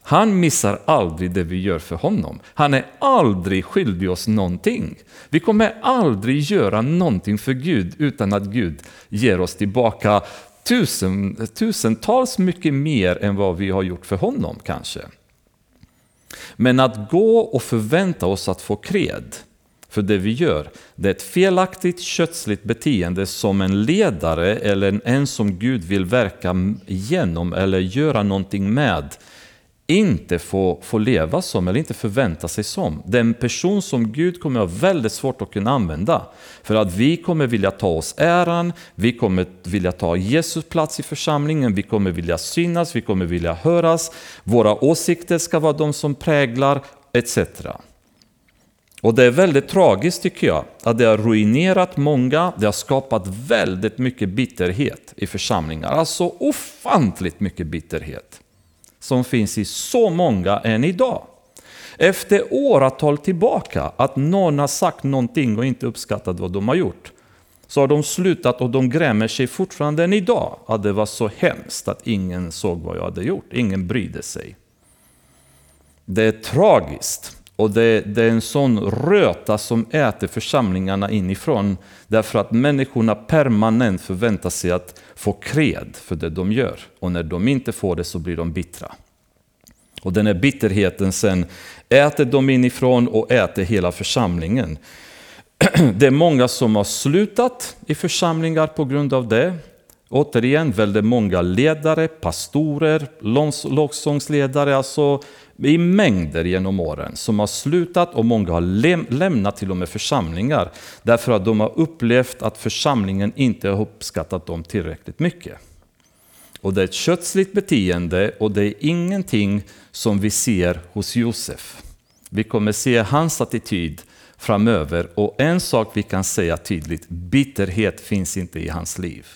Han missar aldrig det vi gör för honom. Han är aldrig skyldig oss någonting. Vi kommer aldrig göra någonting för Gud utan att Gud ger oss tillbaka tusen, tusentals mycket mer än vad vi har gjort för honom kanske. Men att gå och förvänta oss att få kred för det vi gör, det är ett felaktigt kötsligt beteende som en ledare eller en som Gud vill verka genom eller göra någonting med inte får, får leva som eller inte förvänta sig som. Den person som Gud kommer att ha väldigt svårt att kunna använda. För att vi kommer vilja ta oss äran, vi kommer vilja ta Jesus plats i församlingen, vi kommer vilja synas, vi kommer vilja höras, våra åsikter ska vara de som präglar, etc. Och det är väldigt tragiskt tycker jag, att det har ruinerat många, det har skapat väldigt mycket bitterhet i församlingar. Alltså ofantligt mycket bitterhet som finns i så många än idag. Efter åratal tillbaka, att någon har sagt någonting och inte uppskattat vad de har gjort, så har de slutat och de grämer sig fortfarande än idag att det var så hemskt att ingen såg vad jag hade gjort, ingen brydde sig. Det är tragiskt och det, det, är en sån röta som äter församlingarna inifrån därför att människorna permanent förväntar sig att få kred för det de gör. Och när de inte får det så blir de bittra. Och den här bitterheten sen äter de inifrån och äter hela församlingen. Det är många som har slutat i församlingar på grund av det. Återigen väldigt många ledare, pastorer, lovsångsledare, alltså i mängder genom åren som har slutat och många har lämnat till och med församlingar därför att de har upplevt att församlingen inte har uppskattat dem tillräckligt mycket. Och det är ett kötsligt beteende och det är ingenting som vi ser hos Josef. Vi kommer se hans attityd framöver och en sak vi kan säga tydligt, bitterhet finns inte i hans liv.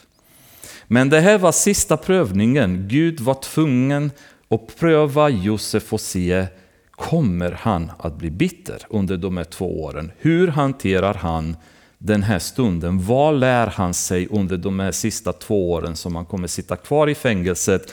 Men det här var sista prövningen. Gud var tvungen och pröva Josef och se, kommer han att bli bitter under de här två åren? Hur hanterar han den här stunden? Vad lär han sig under de här sista två åren som han kommer sitta kvar i fängelset?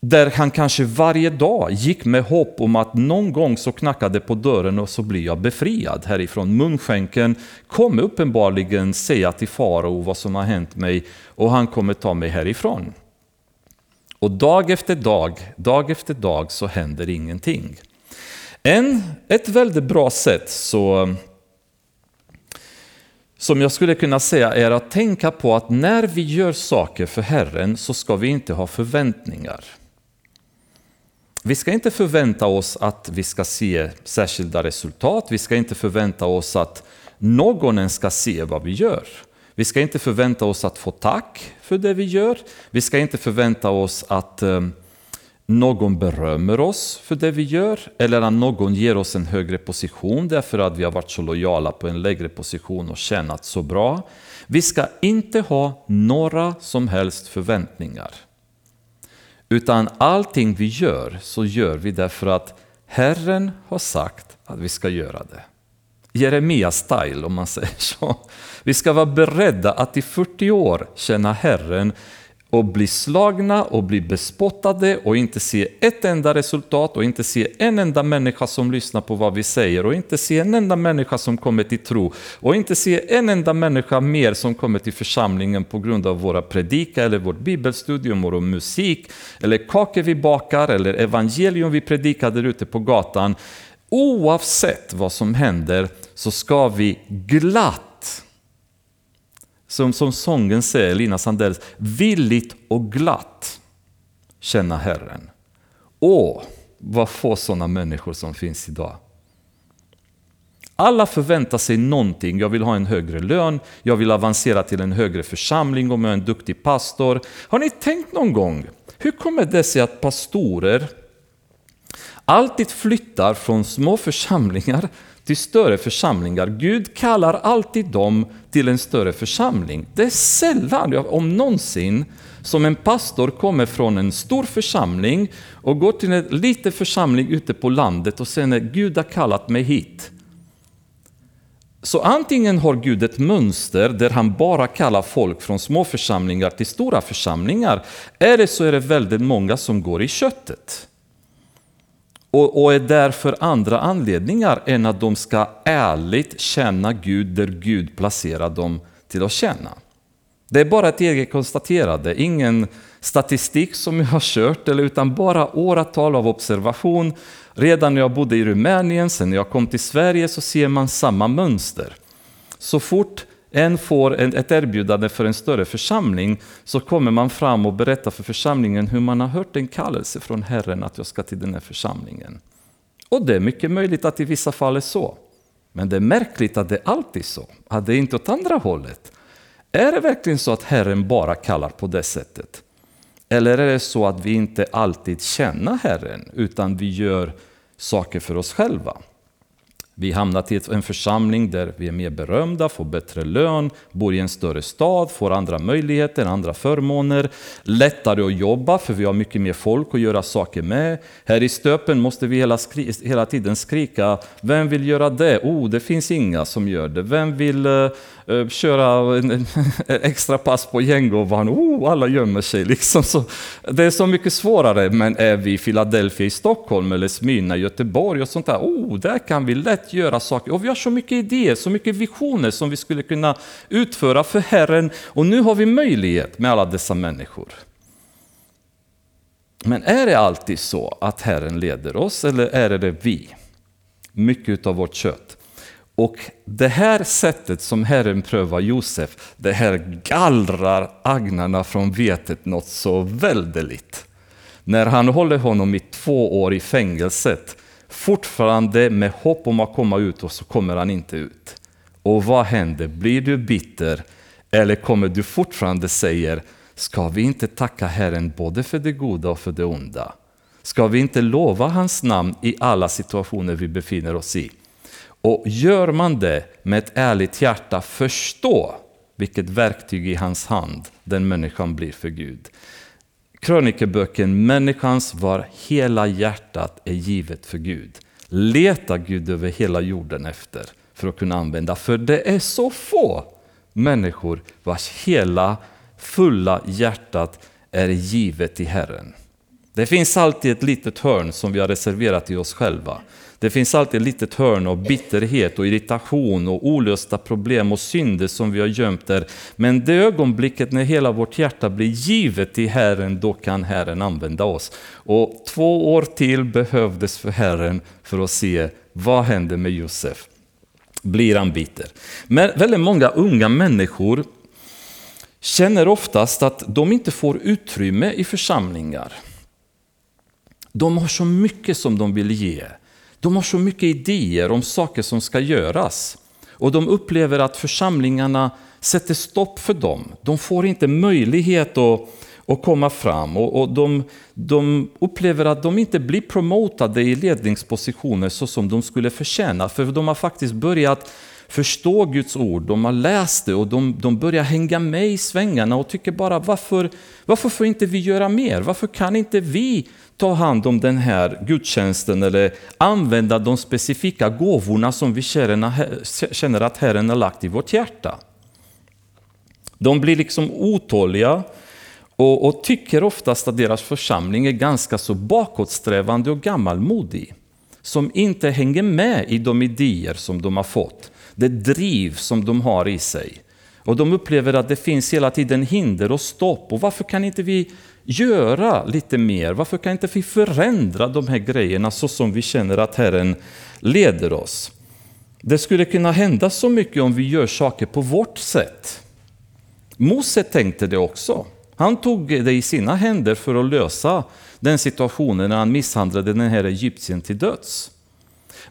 där han kanske varje dag gick med hopp om att någon gång så knackade på dörren och så blir jag befriad härifrån. Munskänken kommer uppenbarligen säga till farao vad som har hänt mig och han kommer ta mig härifrån. Och dag efter dag, dag efter dag så händer ingenting. En, ett väldigt bra sätt så, som jag skulle kunna säga är att tänka på att när vi gör saker för Herren så ska vi inte ha förväntningar. Vi ska inte förvänta oss att vi ska se särskilda resultat. Vi ska inte förvänta oss att någon ska se vad vi gör. Vi ska inte förvänta oss att få tack för det vi gör. Vi ska inte förvänta oss att ehm, någon berömmer oss för det vi gör eller att någon ger oss en högre position därför att vi har varit så lojala på en lägre position och tjänat så bra. Vi ska inte ha några som helst förväntningar. Utan allting vi gör så gör vi därför att Herren har sagt att vi ska göra det. Jeremia-style om man säger så. Vi ska vara beredda att i 40 år känna Herren och bli slagna och bli bespottade och inte se ett enda resultat och inte se en enda människa som lyssnar på vad vi säger och inte se en enda människa som kommer till tro och inte se en enda människa mer som kommer till församlingen på grund av våra predika eller vårt bibelstudium, vår musik eller kakor vi bakar eller evangelium vi predikar där ute på gatan. Oavsett vad som händer så ska vi glatt som, som sången säger, Lina Sandells, villigt och glatt känna Herren. Åh, vad få sådana människor som finns idag. Alla förväntar sig någonting. Jag vill ha en högre lön, jag vill avancera till en högre församling om jag är en duktig pastor. Har ni tänkt någon gång, hur kommer det sig att pastorer alltid flyttar från små församlingar till större församlingar. Gud kallar alltid dem till en större församling. Det är sällan, om någonsin, som en pastor kommer från en stor församling och går till en liten församling ute på landet och säger Gud har kallat mig hit. Så antingen har Gud ett mönster där han bara kallar folk från små församlingar till stora församlingar, eller så är det väldigt många som går i köttet och, och är där för andra anledningar än att de ska ärligt känna Gud där Gud placerar dem till att känna. Det är bara ett eget konstaterande, ingen statistik som jag har kört, utan bara åratal av observation. Redan när jag bodde i Rumänien, sen när jag kom till Sverige så ser man samma mönster. Så fort en får ett erbjudande för en större församling så kommer man fram och berättar för församlingen hur man har hört en kallelse från Herren att jag ska till den här församlingen. Och det är mycket möjligt att i vissa fall är så. Men det är märkligt att det alltid är så, att det inte är åt andra hållet. Är det verkligen så att Herren bara kallar på det sättet? Eller är det så att vi inte alltid känner Herren, utan vi gör saker för oss själva? Vi hamnar i en församling där vi är mer berömda, får bättre lön, bor i en större stad, får andra möjligheter, andra förmåner. Lättare att jobba för vi har mycket mer folk att göra saker med. Här i Stöpen måste vi hela, hela tiden skrika, vem vill göra det? Oh, det finns inga som gör det. Vem vill uh, Eh, köra en, en, extra pass på Gängovan? Oh, alla gömmer sig liksom. Så det är så mycket svårare, men är vi i Philadelphia i Stockholm eller Smyrna i Göteborg och sånt där, oh, där kan vi lätt göra saker. Och vi har så mycket idéer, så mycket visioner som vi skulle kunna utföra för Herren. Och nu har vi möjlighet med alla dessa människor. Men är det alltid så att Herren leder oss eller är det vi? Mycket av vårt kött. Och det här sättet som Herren prövar Josef, det här gallrar agnarna från vetet något så väldeligt. När han håller honom i två år i fängelset fortfarande med hopp om att komma ut och så kommer han inte ut. Och vad händer? Blir du bitter? Eller kommer du fortfarande säga, ska vi inte tacka Herren både för det goda och för det onda? Ska vi inte lova hans namn i alla situationer vi befinner oss i? Och gör man det med ett ärligt hjärta, förstå vilket verktyg i hans hand den människan blir för Gud Krönikeböken Människans var hela hjärtat är givet för Gud. Leta Gud över hela jorden efter för att kunna använda. För det är så få människor vars hela fulla hjärtat är givet i Herren. Det finns alltid ett litet hörn som vi har reserverat i oss själva. Det finns alltid ett litet hörn av bitterhet och irritation och olösta problem och synder som vi har gömt där. Men det ögonblicket när hela vårt hjärta blir givet till Herren, då kan Herren använda oss. Och två år till behövdes för Herren för att se vad hände med Josef. Blir han bitter? Men väldigt många unga människor känner oftast att de inte får utrymme i församlingar. De har så mycket som de vill ge. De har så mycket idéer om saker som ska göras. Och de upplever att församlingarna sätter stopp för dem. De får inte möjlighet att, att komma fram. Och, och de, de, upplever att de inte blir promotade i ledningspositioner så som de skulle förtjäna. För de har faktiskt börjat förstå Guds ord, de har läst det och de, de börjar hänga med i svängarna och tycker bara varför, varför får inte vi göra mer? Varför kan inte vi ta hand om den här gudstjänsten eller använda de specifika gåvorna som vi känner att Herren har lagt i vårt hjärta. De blir liksom otåliga och, och tycker oftast att deras församling är ganska så bakåtsträvande och gammalmodig. Som inte hänger med i de idéer som de har fått, det driv som de har i sig. Och de upplever att det finns hela tiden hinder och stopp. Och varför kan inte vi göra lite mer? Varför kan inte vi förändra de här grejerna så som vi känner att Herren leder oss? Det skulle kunna hända så mycket om vi gör saker på vårt sätt. Mose tänkte det också. Han tog det i sina händer för att lösa den situationen när han misshandlade den här egyptien till döds.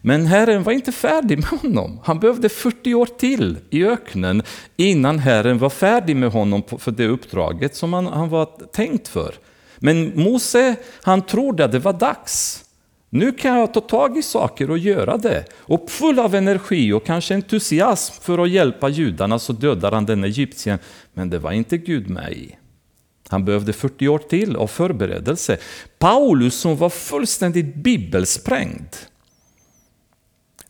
Men Herren var inte färdig med honom. Han behövde 40 år till i öknen innan Herren var färdig med honom för det uppdraget som han, han var tänkt för. Men Mose, han trodde att det var dags. Nu kan jag ta tag i saker och göra det. Och full av energi och kanske entusiasm för att hjälpa judarna så dödar han den egyptien. Men det var inte Gud med i. Han behövde 40 år till av förberedelse. Paulus som var fullständigt bibelsprängd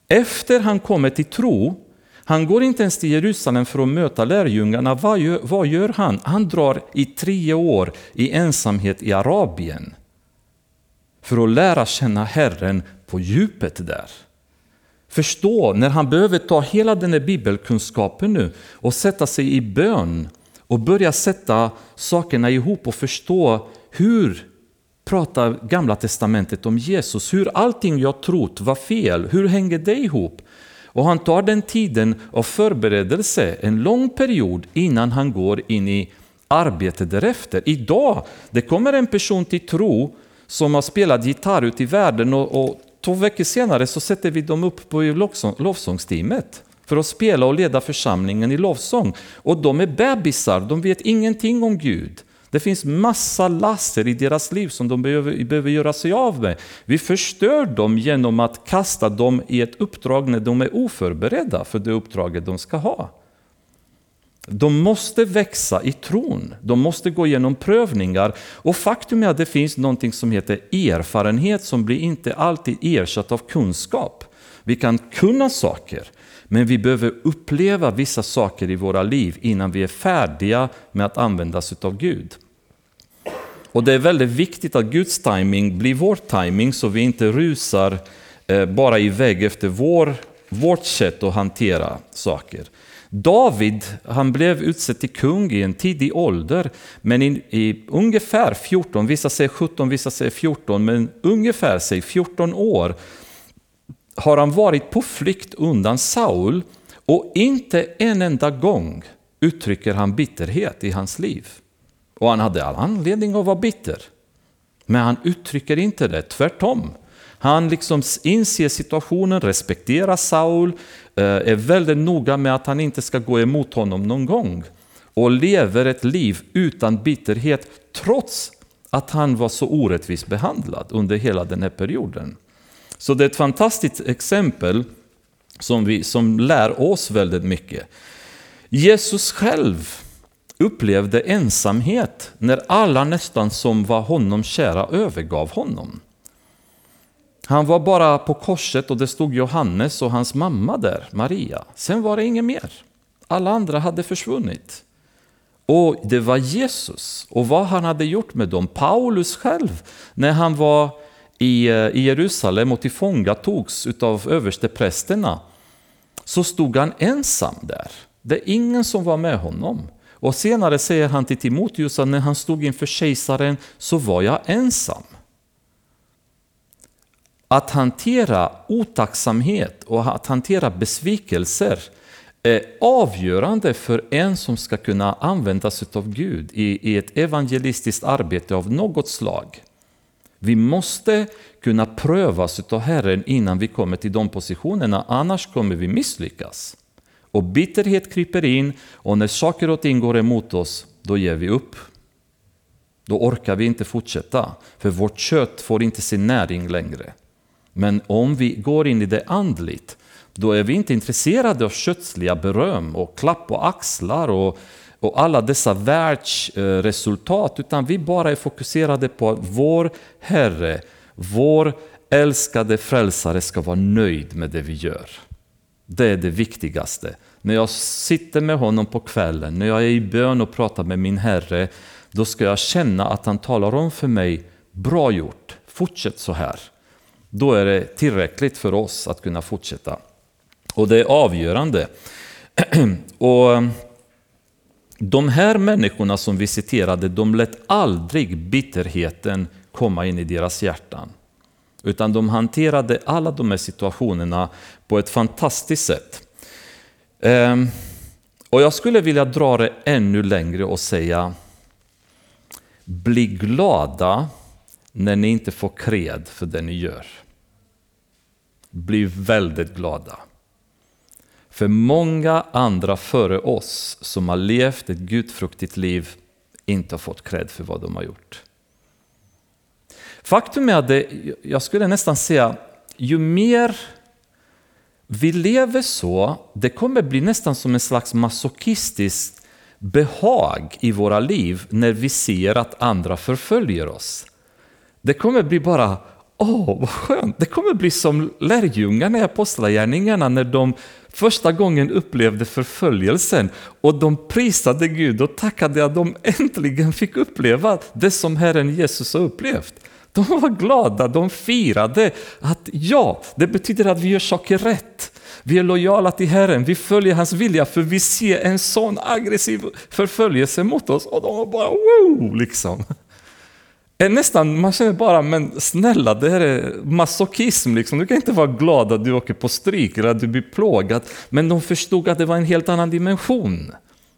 efter han kommer till tro, han går inte ens till Jerusalem för att möta lärjungarna. Vad gör, vad gör han? Han drar i tre år i ensamhet i Arabien för att lära känna Herren på djupet där. Förstå, när han behöver ta hela den här bibelkunskapen nu och sätta sig i bön och börja sätta sakerna ihop och förstå hur pratar Gamla Testamentet om Jesus, hur allting jag trott var fel, hur hänger det ihop? Och han tar den tiden av förberedelse, en lång period, innan han går in i arbetet därefter. Idag, det kommer en person till tro som har spelat gitarr ute i världen och, och två veckor senare så sätter vi dem upp på lovsångsteamet för att spela och leda församlingen i lovsång. Och de är bebisar, de vet ingenting om Gud. Det finns massa laster i deras liv som de behöver, behöver göra sig av med. Vi förstör dem genom att kasta dem i ett uppdrag när de är oförberedda för det uppdraget de ska ha. De måste växa i tron, de måste gå igenom prövningar. Och faktum är att det finns något som heter erfarenhet som blir inte alltid ersatt av kunskap. Vi kan kunna saker, men vi behöver uppleva vissa saker i våra liv innan vi är färdiga med att användas av Gud. Och det är väldigt viktigt att Guds timing blir vår timing så vi inte rusar eh, bara iväg efter vår, vårt sätt att hantera saker. David han blev utsedd till kung i en tidig ålder, men i, i ungefär 14, vissa säger 17, vissa säger 14, men ungefär säg 14 år har han varit på flykt undan Saul och inte en enda gång uttrycker han bitterhet i hans liv. Och han hade all anledning att vara bitter. Men han uttrycker inte det, tvärtom. Han liksom inser situationen, respekterar Saul, eh, är väldigt noga med att han inte ska gå emot honom någon gång. Och lever ett liv utan bitterhet trots att han var så orättvist behandlad under hela den här perioden. Så det är ett fantastiskt exempel som, vi, som lär oss väldigt mycket. Jesus själv upplevde ensamhet när alla nästan som var honom kära övergav honom. Han var bara på korset och det stod Johannes och hans mamma där, Maria. Sen var det inget mer. Alla andra hade försvunnit. Och det var Jesus och vad han hade gjort med dem. Paulus själv, när han var i, eh, i Jerusalem och tillfångatogs av översteprästerna, så stod han ensam där. Det är ingen som var med honom. Och senare säger han till Timoteus att när han stod inför kejsaren så var jag ensam. Att hantera otacksamhet och att hantera besvikelser är avgörande för en som ska kunna användas av Gud i, ett evangelistiskt arbete av något slag. Vi måste kunna prövas av Herren innan vi kommer till de positionerna, annars kommer vi misslyckas. Och bitterhet kryper in och när saker och ting går emot oss, då ger vi upp. Då orkar vi inte fortsätta, för vårt kött får inte sin näring längre. Men om vi går in i det andligt, då är vi inte intresserade av kötsliga beröm och klapp på axlar och, och alla dessa världsresultat, utan vi bara är fokuserade på att vår Herre, vår älskade frälsare ska vara nöjd med det vi gör. Det är det viktigaste. När jag sitter med honom på kvällen, när jag är i bön och pratar med min Herre, då ska jag känna att han talar om för mig, bra gjort, fortsätt så här. Då är det tillräckligt för oss att kunna fortsätta. Och det är avgörande. och eh, de här människorna som vi citerade, de lät aldrig bitterheten komma in i deras hjärtan. Utan de hanterade alla de här situationerna på ett fantastiskt sätt. Ehm, och jag skulle vilja dra det ännu längre och säga Bli glada när ni inte får kred för det ni gör. Bli väldigt glada. För många andra före oss som har levt ett gudfruktigt liv inte har fått cred för vad de har gjort. Faktum är att det, jag skulle nästan säga, ju mer vi lever så, det kommer bli nästan som en slags masochistiskt behag i våra liv när vi ser att andra förföljer oss. Det kommer bli bara, åh vad skönt, det kommer bli som lärjungarna i Apostlagärningarna när de första gången upplevde förföljelsen och de prisade Gud och tackade att de äntligen fick uppleva det som Herren Jesus har upplevt. De var glada, de firade att ja, det betyder att vi gör saker rätt. Vi är lojala till Herren, vi följer hans vilja för vi ser en sån aggressiv förföljelse mot oss och de var bara wow liksom. Nästan, man känner bara, men snälla, det här är masochism. Liksom. Du kan inte vara glad att du åker på stryk eller att du blir plågad. Men de förstod att det var en helt annan dimension.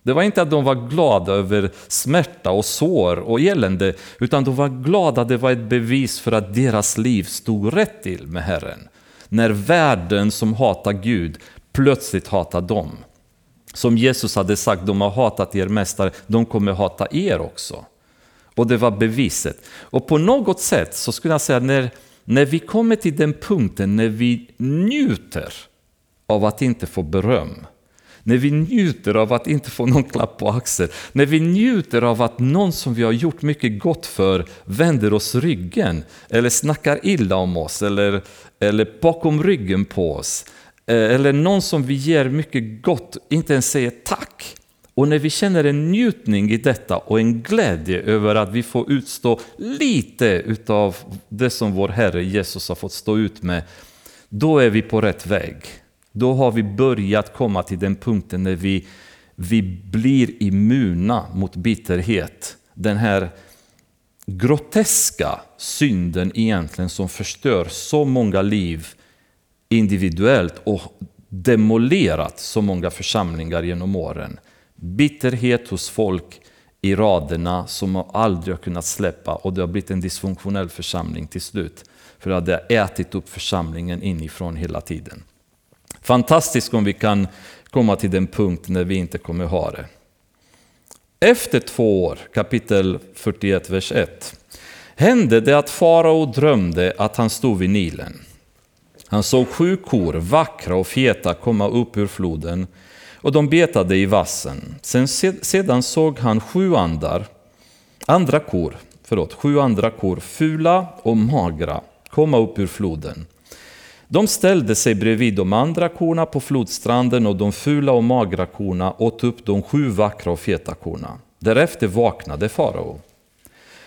Det var inte att de var glada över smärta och sår och elände, utan de var glada att det var ett bevis för att deras liv stod rätt till med Herren. När världen som hatar Gud plötsligt hatar dem. Som Jesus hade sagt, de har hatat er mästare, de kommer hata er också. Och det var beviset. Och på något sätt så skulle jag säga när, när vi kommer till den punkten när vi njuter av att inte få beröm, när vi njuter av att inte få någon klapp på axeln, när vi njuter av att någon som vi har gjort mycket gott för vänder oss ryggen eller snackar illa om oss eller, eller bakom ryggen på oss. Eh, eller någon som vi ger mycket gott inte ens säger tack. Och när vi känner en njutning i detta och en glädje över att vi får utstå lite utav det som vår Herre Jesus har fått stå ut med, då är vi på rätt väg. Då har vi börjat komma till den punkten när vi, vi blir immuna mot bitterhet. Den här groteska synden egentligen som förstör så många liv individuellt och demolerat så många församlingar genom åren. Bitterhet hos folk i raderna som aldrig har kunnat släppa och det har blivit en dysfunktionell församling till slut. För att det har ätit upp församlingen inifrån hela tiden. Fantastiskt om vi kan komma till den punkt när vi inte kommer ha det. Efter två år, kapitel 41, vers 1, hände det att farao drömde att han stod vid Nilen. Han såg sju kor, vackra och feta, komma upp ur floden och de betade i vassen. Sen, sedan såg han sju andar, andra kor, förlåt, sju andra kor, fula och magra, komma upp ur floden. De ställde sig bredvid de andra korna på flodstranden och de fula och magra korna åt upp de sju vackra och feta korna. Därefter vaknade farao.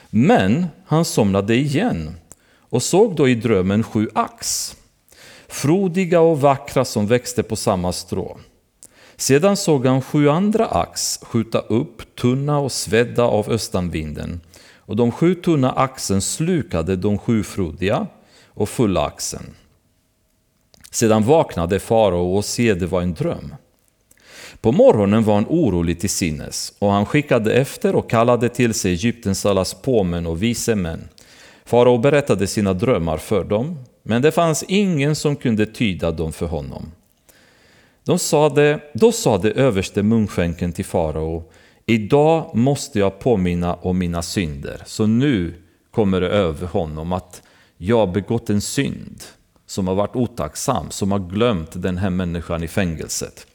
Men han somnade igen och såg då i drömmen sju ax, frodiga och vackra som växte på samma strå. Sedan såg han sju andra ax skjuta upp, tunna och svedda av östanvinden, och de sju tunna axen slukade de sju frodiga och fulla axen. Sedan vaknade farao och se det var en dröm. På morgonen var han orolig till sinnes och han skickade efter och kallade till sig Egyptens alla spåmän och vise män. Farao berättade sina drömmar för dem, men det fanns ingen som kunde tyda dem för honom. De sade, då sade överste munskänken till farao, idag måste jag påminna om mina synder, så nu kommer det över honom att jag begått en synd som har varit otacksam, som har glömt den här människan i fängelset.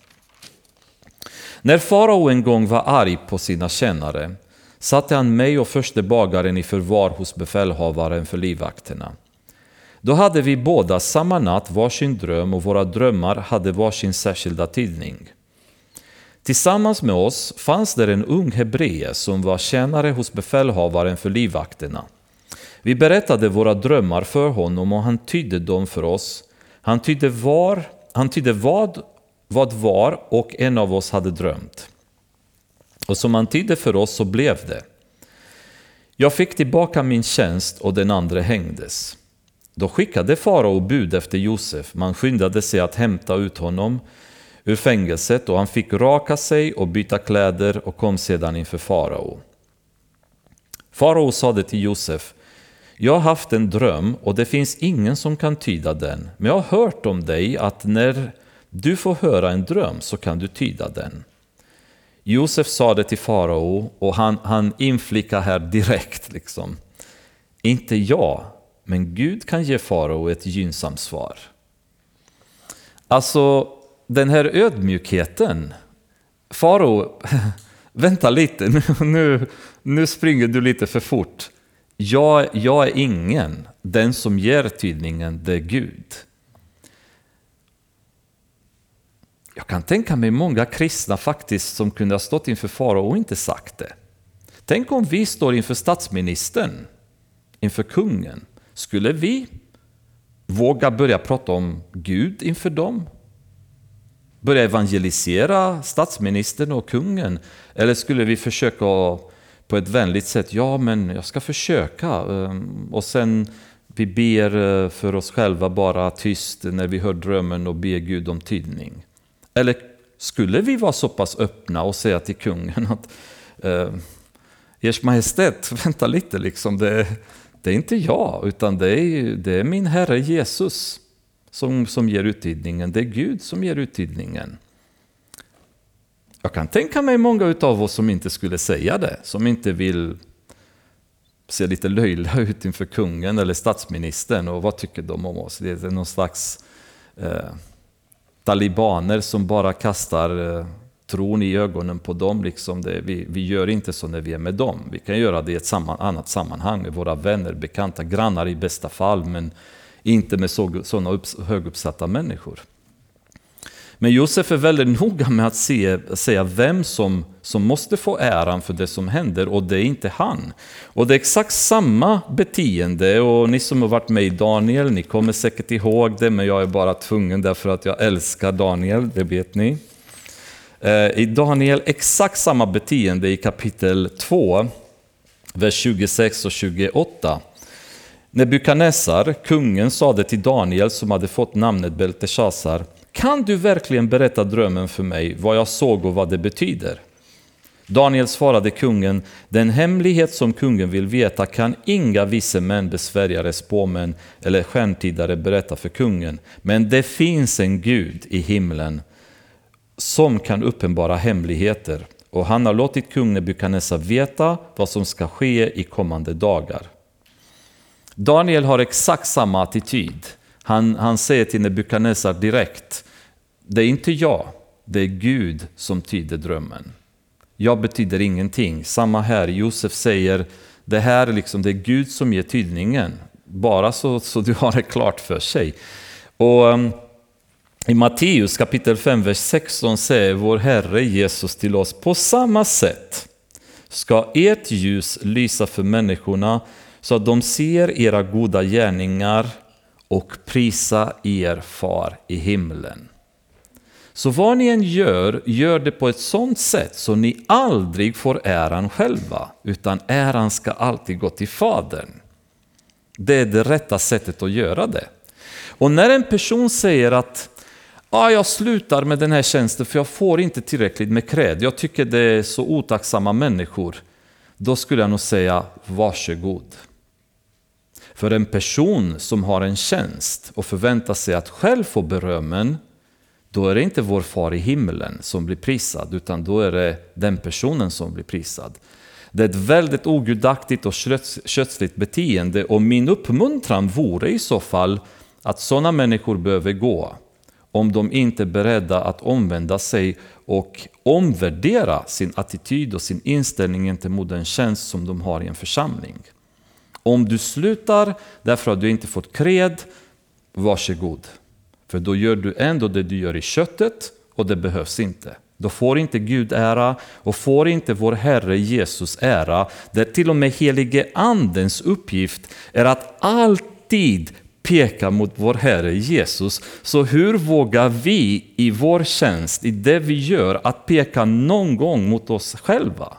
När farao en gång var arg på sina tjänare satte han mig och förste bagaren i förvar hos befälhavaren för livvakterna. Då hade vi båda samma natt varsin dröm och våra drömmar hade varsin särskilda tidning. Tillsammans med oss fanns där en ung hebree som var tjänare hos befälhavaren för livvakterna. Vi berättade våra drömmar för honom och han tydde dem för oss. Han tydde, var, han tydde vad, vad var och en av oss hade drömt. Och som han tydde för oss så blev det. Jag fick tillbaka min tjänst och den andra hängdes. Då skickade farao bud efter Josef. Man skyndade sig att hämta ut honom ur fängelset och han fick raka sig och byta kläder och kom sedan inför farao. Farao sade till Josef, jag har haft en dröm och det finns ingen som kan tyda den, men jag har hört om dig att när du får höra en dröm så kan du tyda den. Josef sa det till farao och han, han inflickar här direkt liksom. Inte jag, men Gud kan ge farao ett gynnsamt svar. Alltså, den här ödmjukheten. Farao, vänta lite, nu, nu springer du lite för fort. Jag, jag är ingen. Den som ger tidningen, det är Gud. Jag kan tänka mig många kristna faktiskt som kunde ha stått inför farao och inte sagt det. Tänk om vi står inför statsministern, inför kungen. Skulle vi våga börja prata om Gud inför dem? Börja evangelisera statsministern och kungen? Eller skulle vi försöka på ett vänligt sätt, ja men jag ska försöka. Ehm, och sen vi ber eh, för oss själva bara tyst när vi hör drömmen och ber Gud om tydning. Eller skulle vi vara så pass öppna och säga till kungen att eh, Ers Majestät, vänta lite, liksom, det, det är inte jag, utan det är, det är min Herre Jesus som, som ger uttidningen. Det är Gud som ger uttidningen. Jag kan tänka mig många av oss som inte skulle säga det, som inte vill se lite löjliga ut inför kungen eller statsministern och vad tycker de om oss? Det är någon slags eh, talibaner som bara kastar eh, tron i ögonen på dem. Liksom det, vi, vi gör inte så när vi är med dem. Vi kan göra det i ett samman, annat sammanhang med våra vänner, bekanta, grannar i bästa fall, men inte med sådana upp, höguppsatta människor. Men Josef är väldigt noga med att se, säga vem som, som måste få äran för det som händer och det är inte han. Och det är exakt samma beteende och ni som har varit med i Daniel, ni kommer säkert ihåg det men jag är bara tvungen därför att jag älskar Daniel, det vet ni. Eh, I Daniel exakt samma beteende i kapitel 2, vers 26 och 28. Nebukadnessar, kungen, sade till Daniel som hade fått namnet Belteshazzar kan du verkligen berätta drömmen för mig, vad jag såg och vad det betyder? Daniel svarade kungen, den hemlighet som kungen vill veta kan inga vise män, besvärjare, spåmän eller stjärntidare berätta för kungen. Men det finns en Gud i himlen som kan uppenbara hemligheter och han har låtit kung Nebukadnessar veta vad som ska ske i kommande dagar. Daniel har exakt samma attityd. Han, han säger till Nebukadnessar direkt, det är inte jag, det är Gud som tyder drömmen. Jag betyder ingenting. Samma här, Josef säger, det här liksom, det är Gud som ger tydningen. Bara så, så du har det klart för sig. Och um, i Matteus kapitel 5, vers 16 säger vår Herre Jesus till oss, på samma sätt ska ert ljus lysa för människorna så att de ser era goda gärningar och prisa er far i himlen. Så vad ni än gör, gör det på ett sådant sätt så ni aldrig får äran själva, utan äran ska alltid gå till Fadern. Det är det rätta sättet att göra det. Och när en person säger att ah, jag slutar med den här tjänsten för jag får inte tillräckligt med cred, jag tycker det är så otacksamma människor, då skulle jag nog säga varsågod. För en person som har en tjänst och förväntar sig att själv få berömmen, då är det inte vår far i himlen som blir prisad, utan då är det den personen som blir prisad. Det är ett väldigt ogudaktigt och kötsligt beteende och min uppmuntran vore i så fall att sådana människor behöver gå om de inte är beredda att omvända sig och omvärdera sin attityd och sin inställning gentemot den tjänst som de har i en församling. Om du slutar därför att du inte fått kred, varsågod. För då gör du ändå det du gör i köttet och det behövs inte. Då får inte Gud ära och får inte vår Herre Jesus ära, där till och med helige Andens uppgift är att alltid peka mot vår Herre Jesus. Så hur vågar vi i vår tjänst, i det vi gör, att peka någon gång mot oss själva?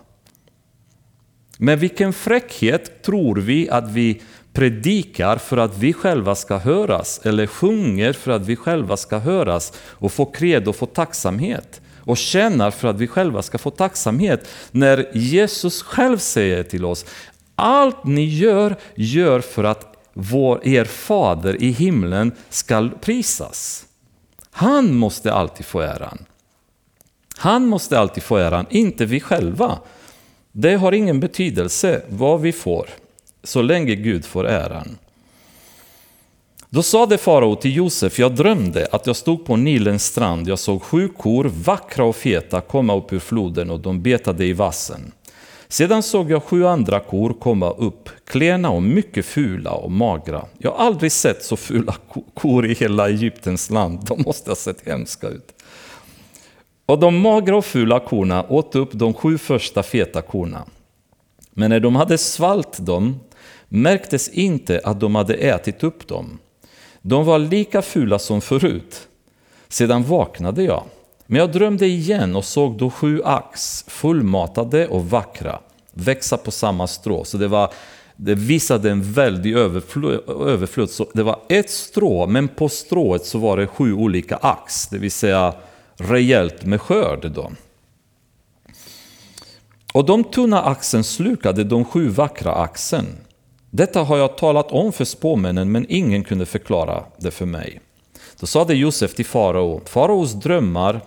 Med vilken fräckhet tror vi att vi predikar för att vi själva ska höras eller sjunger för att vi själva ska höras och få kred och få tacksamhet och tjänar för att vi själva ska få tacksamhet när Jesus själv säger till oss allt ni gör, gör för att vår, er fader i himlen skall prisas. Han måste alltid få äran. Han måste alltid få äran, inte vi själva. Det har ingen betydelse vad vi får, så länge Gud får äran. Då sade farao till Josef, jag drömde att jag stod på Nilens strand, jag såg sju kor, vackra och feta, komma upp ur floden och de betade i vassen. Sedan såg jag sju andra kor komma upp, klena och mycket fula och magra. Jag har aldrig sett så fula kor i hela Egyptens land, de måste ha sett hemska ut. Och de magra och fula korna åt upp de sju första feta korna. Men när de hade svalt dem märktes inte att de hade ätit upp dem. De var lika fula som förut. Sedan vaknade jag. Men jag drömde igen och såg då sju ax, fullmatade och vackra, växa på samma strå. Så det, var, det visade en väldig överflöd. Så det var ett strå, men på strået så var det sju olika ax, det vill säga rejält med skörd. Då. Och de tunna axen slukade de sju vackra axen. Detta har jag talat om för spåmännen, men ingen kunde förklara det för mig. Då sade Josef till farao, faraos drömmar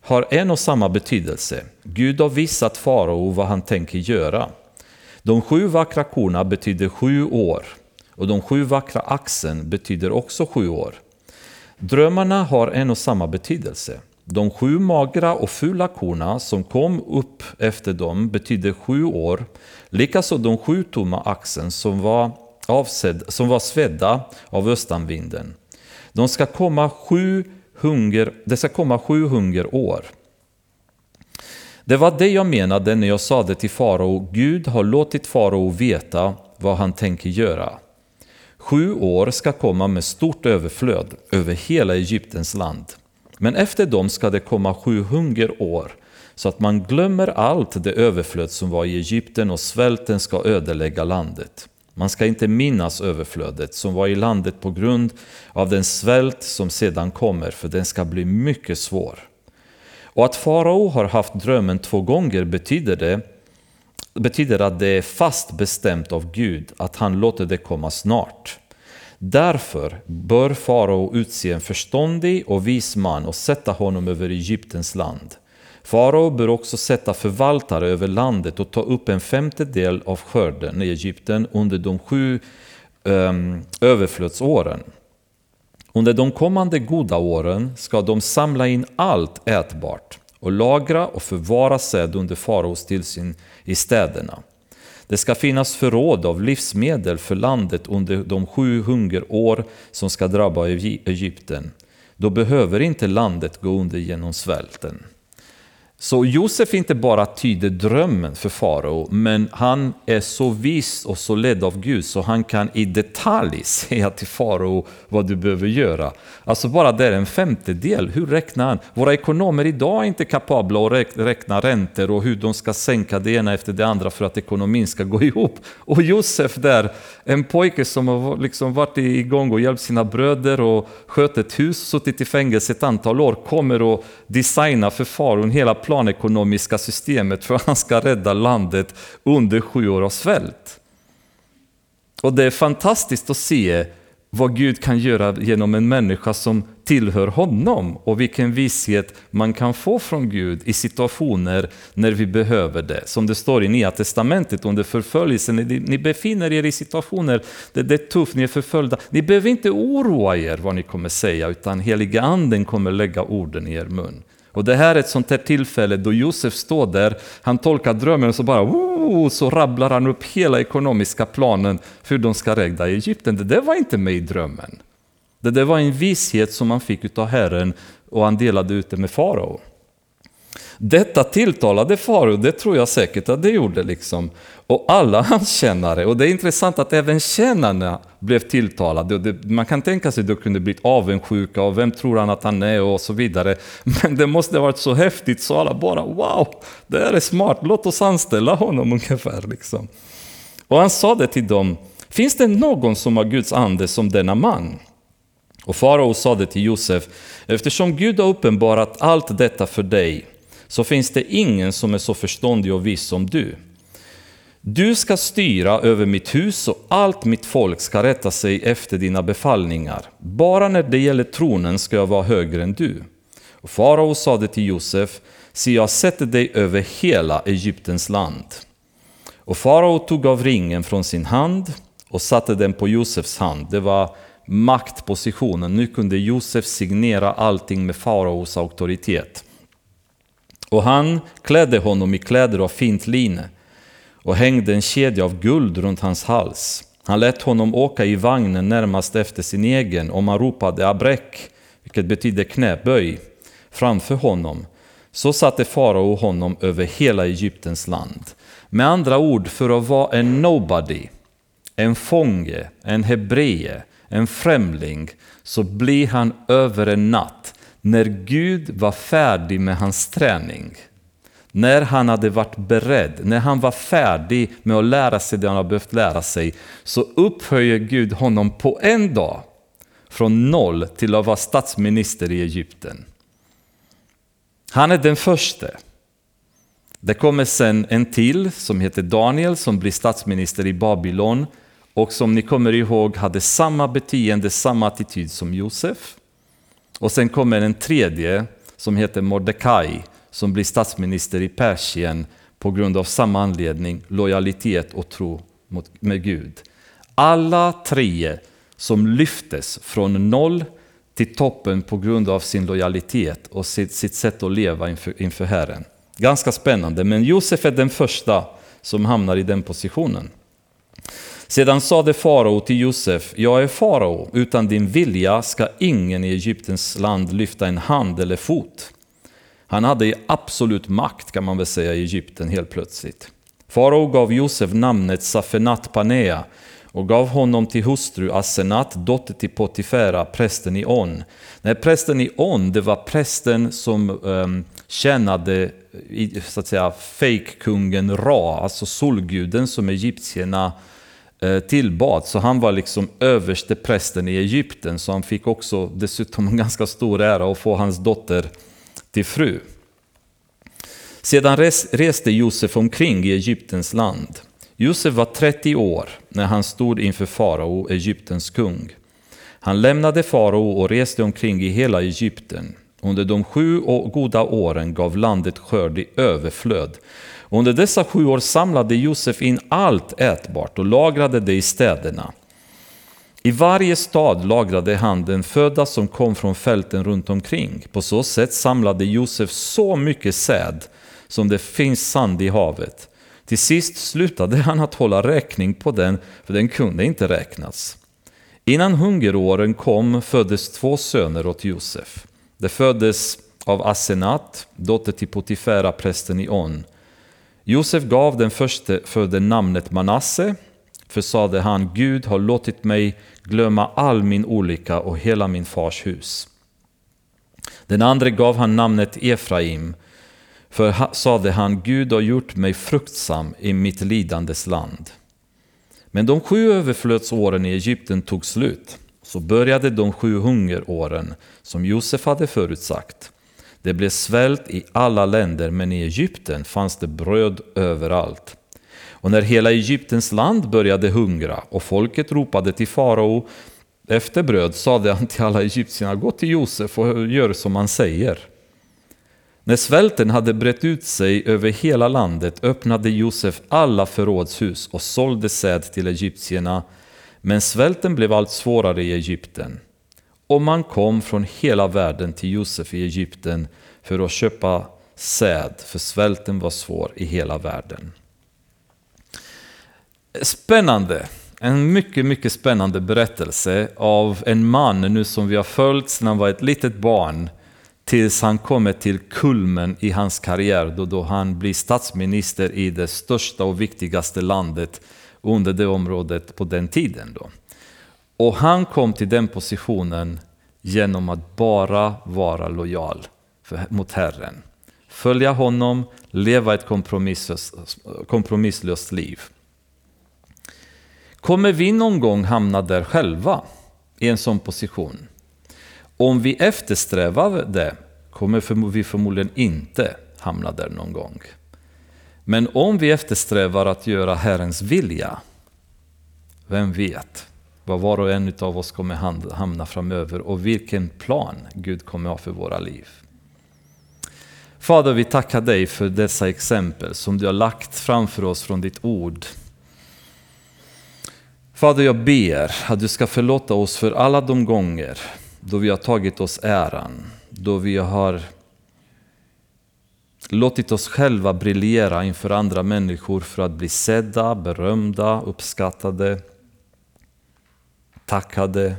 har en och samma betydelse. Gud har visat farao vad han tänker göra. De sju vackra korna betyder sju år och de sju vackra axen betyder också sju år. Drömmarna har en och samma betydelse. De sju magra och fula korna som kom upp efter dem betydde sju år. Likaså de sju tomma axen som var, avsedd, som var svedda av östanvinden. De ska komma sju hunger, det ska komma sju hungerår. Det var det jag menade när jag sade till farao, Gud har låtit farao veta vad han tänker göra. Sju år ska komma med stort överflöd över hela Egyptens land. Men efter dem ska det komma sju hungerår, så att man glömmer allt det överflöd som var i Egypten och svälten ska ödelägga landet. Man ska inte minnas överflödet som var i landet på grund av den svält som sedan kommer, för den ska bli mycket svår. Och att farao har haft drömmen två gånger betyder, det, betyder att det är fast bestämt av Gud att han låter det komma snart. Därför bör farao utse en förståndig och vis man och sätta honom över Egyptens land. Farao bör också sätta förvaltare över landet och ta upp en femtedel av skörden i Egypten under de sju um, överflödsåren. Under de kommande goda åren ska de samla in allt ätbart och lagra och förvara säd under faraos tillsyn i städerna. Det ska finnas förråd av livsmedel för landet under de sju hungerår som ska drabba Egypten. Då behöver inte landet gå under genom svälten. Så Josef inte bara tyder drömmen för farao, men han är så vis och så ledd av Gud så han kan i detalj säga till farao vad du behöver göra. Alltså bara det är en femtedel, hur räknar han? Våra ekonomer idag är inte kapabla att räkna räntor och hur de ska sänka det ena efter det andra för att ekonomin ska gå ihop. Och Josef där, en pojke som har liksom varit igång och hjälpt sina bröder och skött ett hus, suttit i fängelse ett antal år, kommer och designar för faraon hela planen planekonomiska systemet för att han ska rädda landet under sju år av svält. Och det är fantastiskt att se vad Gud kan göra genom en människa som tillhör honom och vilken visshet man kan få från Gud i situationer när vi behöver det. Som det står i Nya Testamentet under förföljelsen, ni befinner er i situationer där det är tufft, ni är förföljda. Ni behöver inte oroa er vad ni kommer säga, utan heliga anden kommer lägga orden i er mun. Och det här är ett sånt här tillfälle då Josef står där, han tolkar drömmen och så bara oh, så rabblar han upp hela ekonomiska planen för hur de ska rädda Egypten. Det där var inte med i drömmen. Det där var en vishet som han fick av Herren och han delade ut det med farao. Detta tilltalade farao, det tror jag säkert att det gjorde. Liksom. Och alla hans tjänare, och det är intressant att även tjänarna blev tilltalade. Man kan tänka sig att de kunde blivit avundsjuka och vem tror han att han är och så vidare. Men det måste ha varit så häftigt så alla bara wow, det här är smart, låt oss anställa honom ungefär. Liksom. Och han sa det till dem, finns det någon som har Guds ande som denna man? Och farao sa det till Josef, eftersom Gud har uppenbarat allt detta för dig så finns det ingen som är så förståndig och viss som du. Du ska styra över mitt hus och allt mitt folk ska rätta sig efter dina befallningar. Bara när det gäller tronen ska jag vara högre än du. Och farao sade till Josef, se jag sätter dig över hela Egyptens land. Och farao tog av ringen från sin hand och satte den på Josefs hand. Det var maktpositionen. Nu kunde Josef signera allting med faraos auktoritet. Och han klädde honom i kläder av fint line och hängde en kedja av guld runt hans hals. Han lät honom åka i vagnen närmast efter sin egen och man ropade abrek, vilket betyder knäböj, framför honom. Så satte farao honom över hela Egyptens land. Med andra ord, för att vara en nobody, en fånge, en hebree, en främling, så blir han över en natt när Gud var färdig med hans träning, när han hade varit beredd, när han var färdig med att lära sig det han har behövt lära sig, så upphöjer Gud honom på en dag från noll till att vara statsminister i Egypten. Han är den första. Det kommer sen en till som heter Daniel som blir statsminister i Babylon och som ni kommer ihåg hade samma beteende, samma attityd som Josef. Och sen kommer en tredje som heter Mordecai som blir statsminister i Persien på grund av samma anledning, lojalitet och tro med Gud. Alla tre som lyftes från noll till toppen på grund av sin lojalitet och sitt, sitt sätt att leva inför, inför Herren. Ganska spännande, men Josef är den första som hamnar i den positionen. Sedan sade farao till Josef, jag är farao, utan din vilja ska ingen i Egyptens land lyfta en hand eller fot. Han hade absolut makt kan man väl säga i Egypten helt plötsligt. Farao gav Josef namnet Safenat Panea och gav honom till hustru Asenat, dotter till Potifera, prästen i On. Nej, prästen i On, det var prästen som um, tjänade så att säga fejkkungen Ra, alltså solguden som egyptierna eh, tillbad. Så han var liksom överste prästen i Egypten, så han fick också dessutom en ganska stor ära att få hans dotter till fru. Sedan reste Josef omkring i Egyptens land. Josef var 30 år när han stod inför farao, Egyptens kung. Han lämnade farao och reste omkring i hela Egypten. Under de sju goda åren gav landet skörd i överflöd under dessa sju år samlade Josef in allt ätbart och lagrade det i städerna. I varje stad lagrade han den föda som kom från fälten runt omkring. På så sätt samlade Josef så mycket säd som det finns sand i havet. Till sist slutade han att hålla räkning på den, för den kunde inte räknas. Innan hungeråren kom föddes två söner åt Josef. Det föddes av Asenat, dotter till Potifera, prästen i On. Josef gav den förste födde namnet Manasse, för sade han, Gud har låtit mig glömma all min olycka och hela min fars hus. Den andra gav han namnet Efraim, för sade han, Gud har gjort mig fruktsam i mitt lidandes land. Men de sju överflödsåren i Egypten tog slut. Så började de sju hungeråren som Josef hade förutsagt. Det blev svält i alla länder, men i Egypten fanns det bröd överallt. Och när hela Egyptens land började hungra och folket ropade till farao efter bröd sade han till alla egyptierna, gå till Josef och gör som han säger. När svälten hade brett ut sig över hela landet öppnade Josef alla förrådshus och sålde säd till egyptierna. Men svälten blev allt svårare i Egypten. Och man kom från hela världen till Josef i Egypten för att köpa säd, för svälten var svår i hela världen. Spännande! En mycket, mycket spännande berättelse av en man nu som vi har följt sedan han var ett litet barn tills han kommer till kulmen i hans karriär då, då han blir statsminister i det största och viktigaste landet under det området på den tiden. Då. Och han kom till den positionen genom att bara vara lojal för, mot Herren. Följa honom, leva ett kompromisslöst, kompromisslöst liv. Kommer vi någon gång hamna där själva i en sån position? Om vi eftersträvar det kommer vi förmodligen inte hamna där någon gång. Men om vi eftersträvar att göra Herrens vilja, vem vet vad var och en av oss kommer hamna framöver och vilken plan Gud kommer ha för våra liv. Fader, vi tackar dig för dessa exempel som du har lagt framför oss från ditt ord. Fader, jag ber att du ska förlåta oss för alla de gånger då vi har tagit oss äran, då vi har låtit oss själva briljera inför andra människor för att bli sedda, berömda, uppskattade, tackade.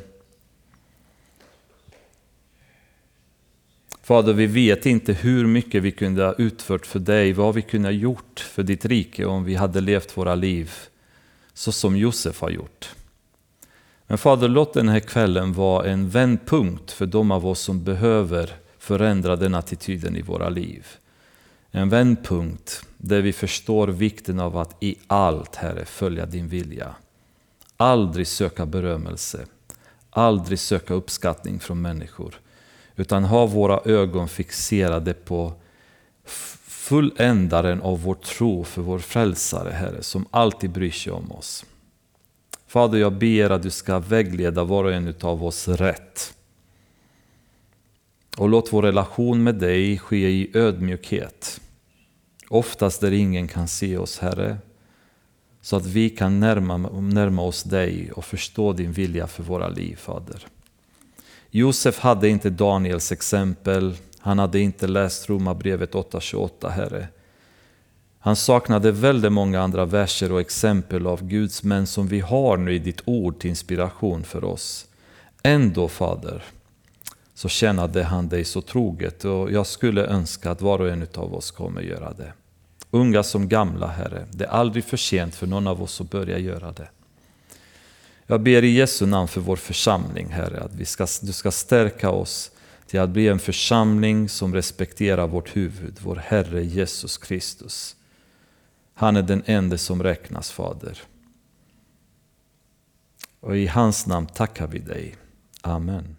Fader, vi vet inte hur mycket vi kunde ha utfört för dig, vad vi kunde ha gjort för ditt rike om vi hade levt våra liv så som Josef har gjort. Men Fader, låt den här kvällen vara en vändpunkt för de av oss som behöver förändra den attityden i våra liv. En vändpunkt där vi förstår vikten av att i allt, Herre, följa din vilja. Aldrig söka berömmelse, aldrig söka uppskattning från människor, utan ha våra ögon fixerade på fulländaren av vår tro för vår frälsare, Herre, som alltid bryr sig om oss. Fader, jag ber att du ska vägleda var och en av oss rätt. Och låt vår relation med dig ske i ödmjukhet. Oftast där ingen kan se oss, Herre. Så att vi kan närma, närma oss dig och förstå din vilja för våra liv, Fader. Josef hade inte Daniels exempel. Han hade inte läst Romarbrevet 8.28, Herre. Han saknade väldigt många andra verser och exempel av Guds män som vi har nu i ditt ord till inspiration för oss. Ändå, Fader, så tjänade han dig så troget och jag skulle önska att var och en av oss kommer göra det. Unga som gamla, Herre. Det är aldrig för sent för någon av oss att börja göra det. Jag ber i Jesu namn för vår församling, Herre, att vi ska, du ska stärka oss till att bli en församling som respekterar vårt huvud, vår Herre Jesus Kristus. Han är den enda som räknas, Fader. Och i hans namn tackar vi dig. Amen.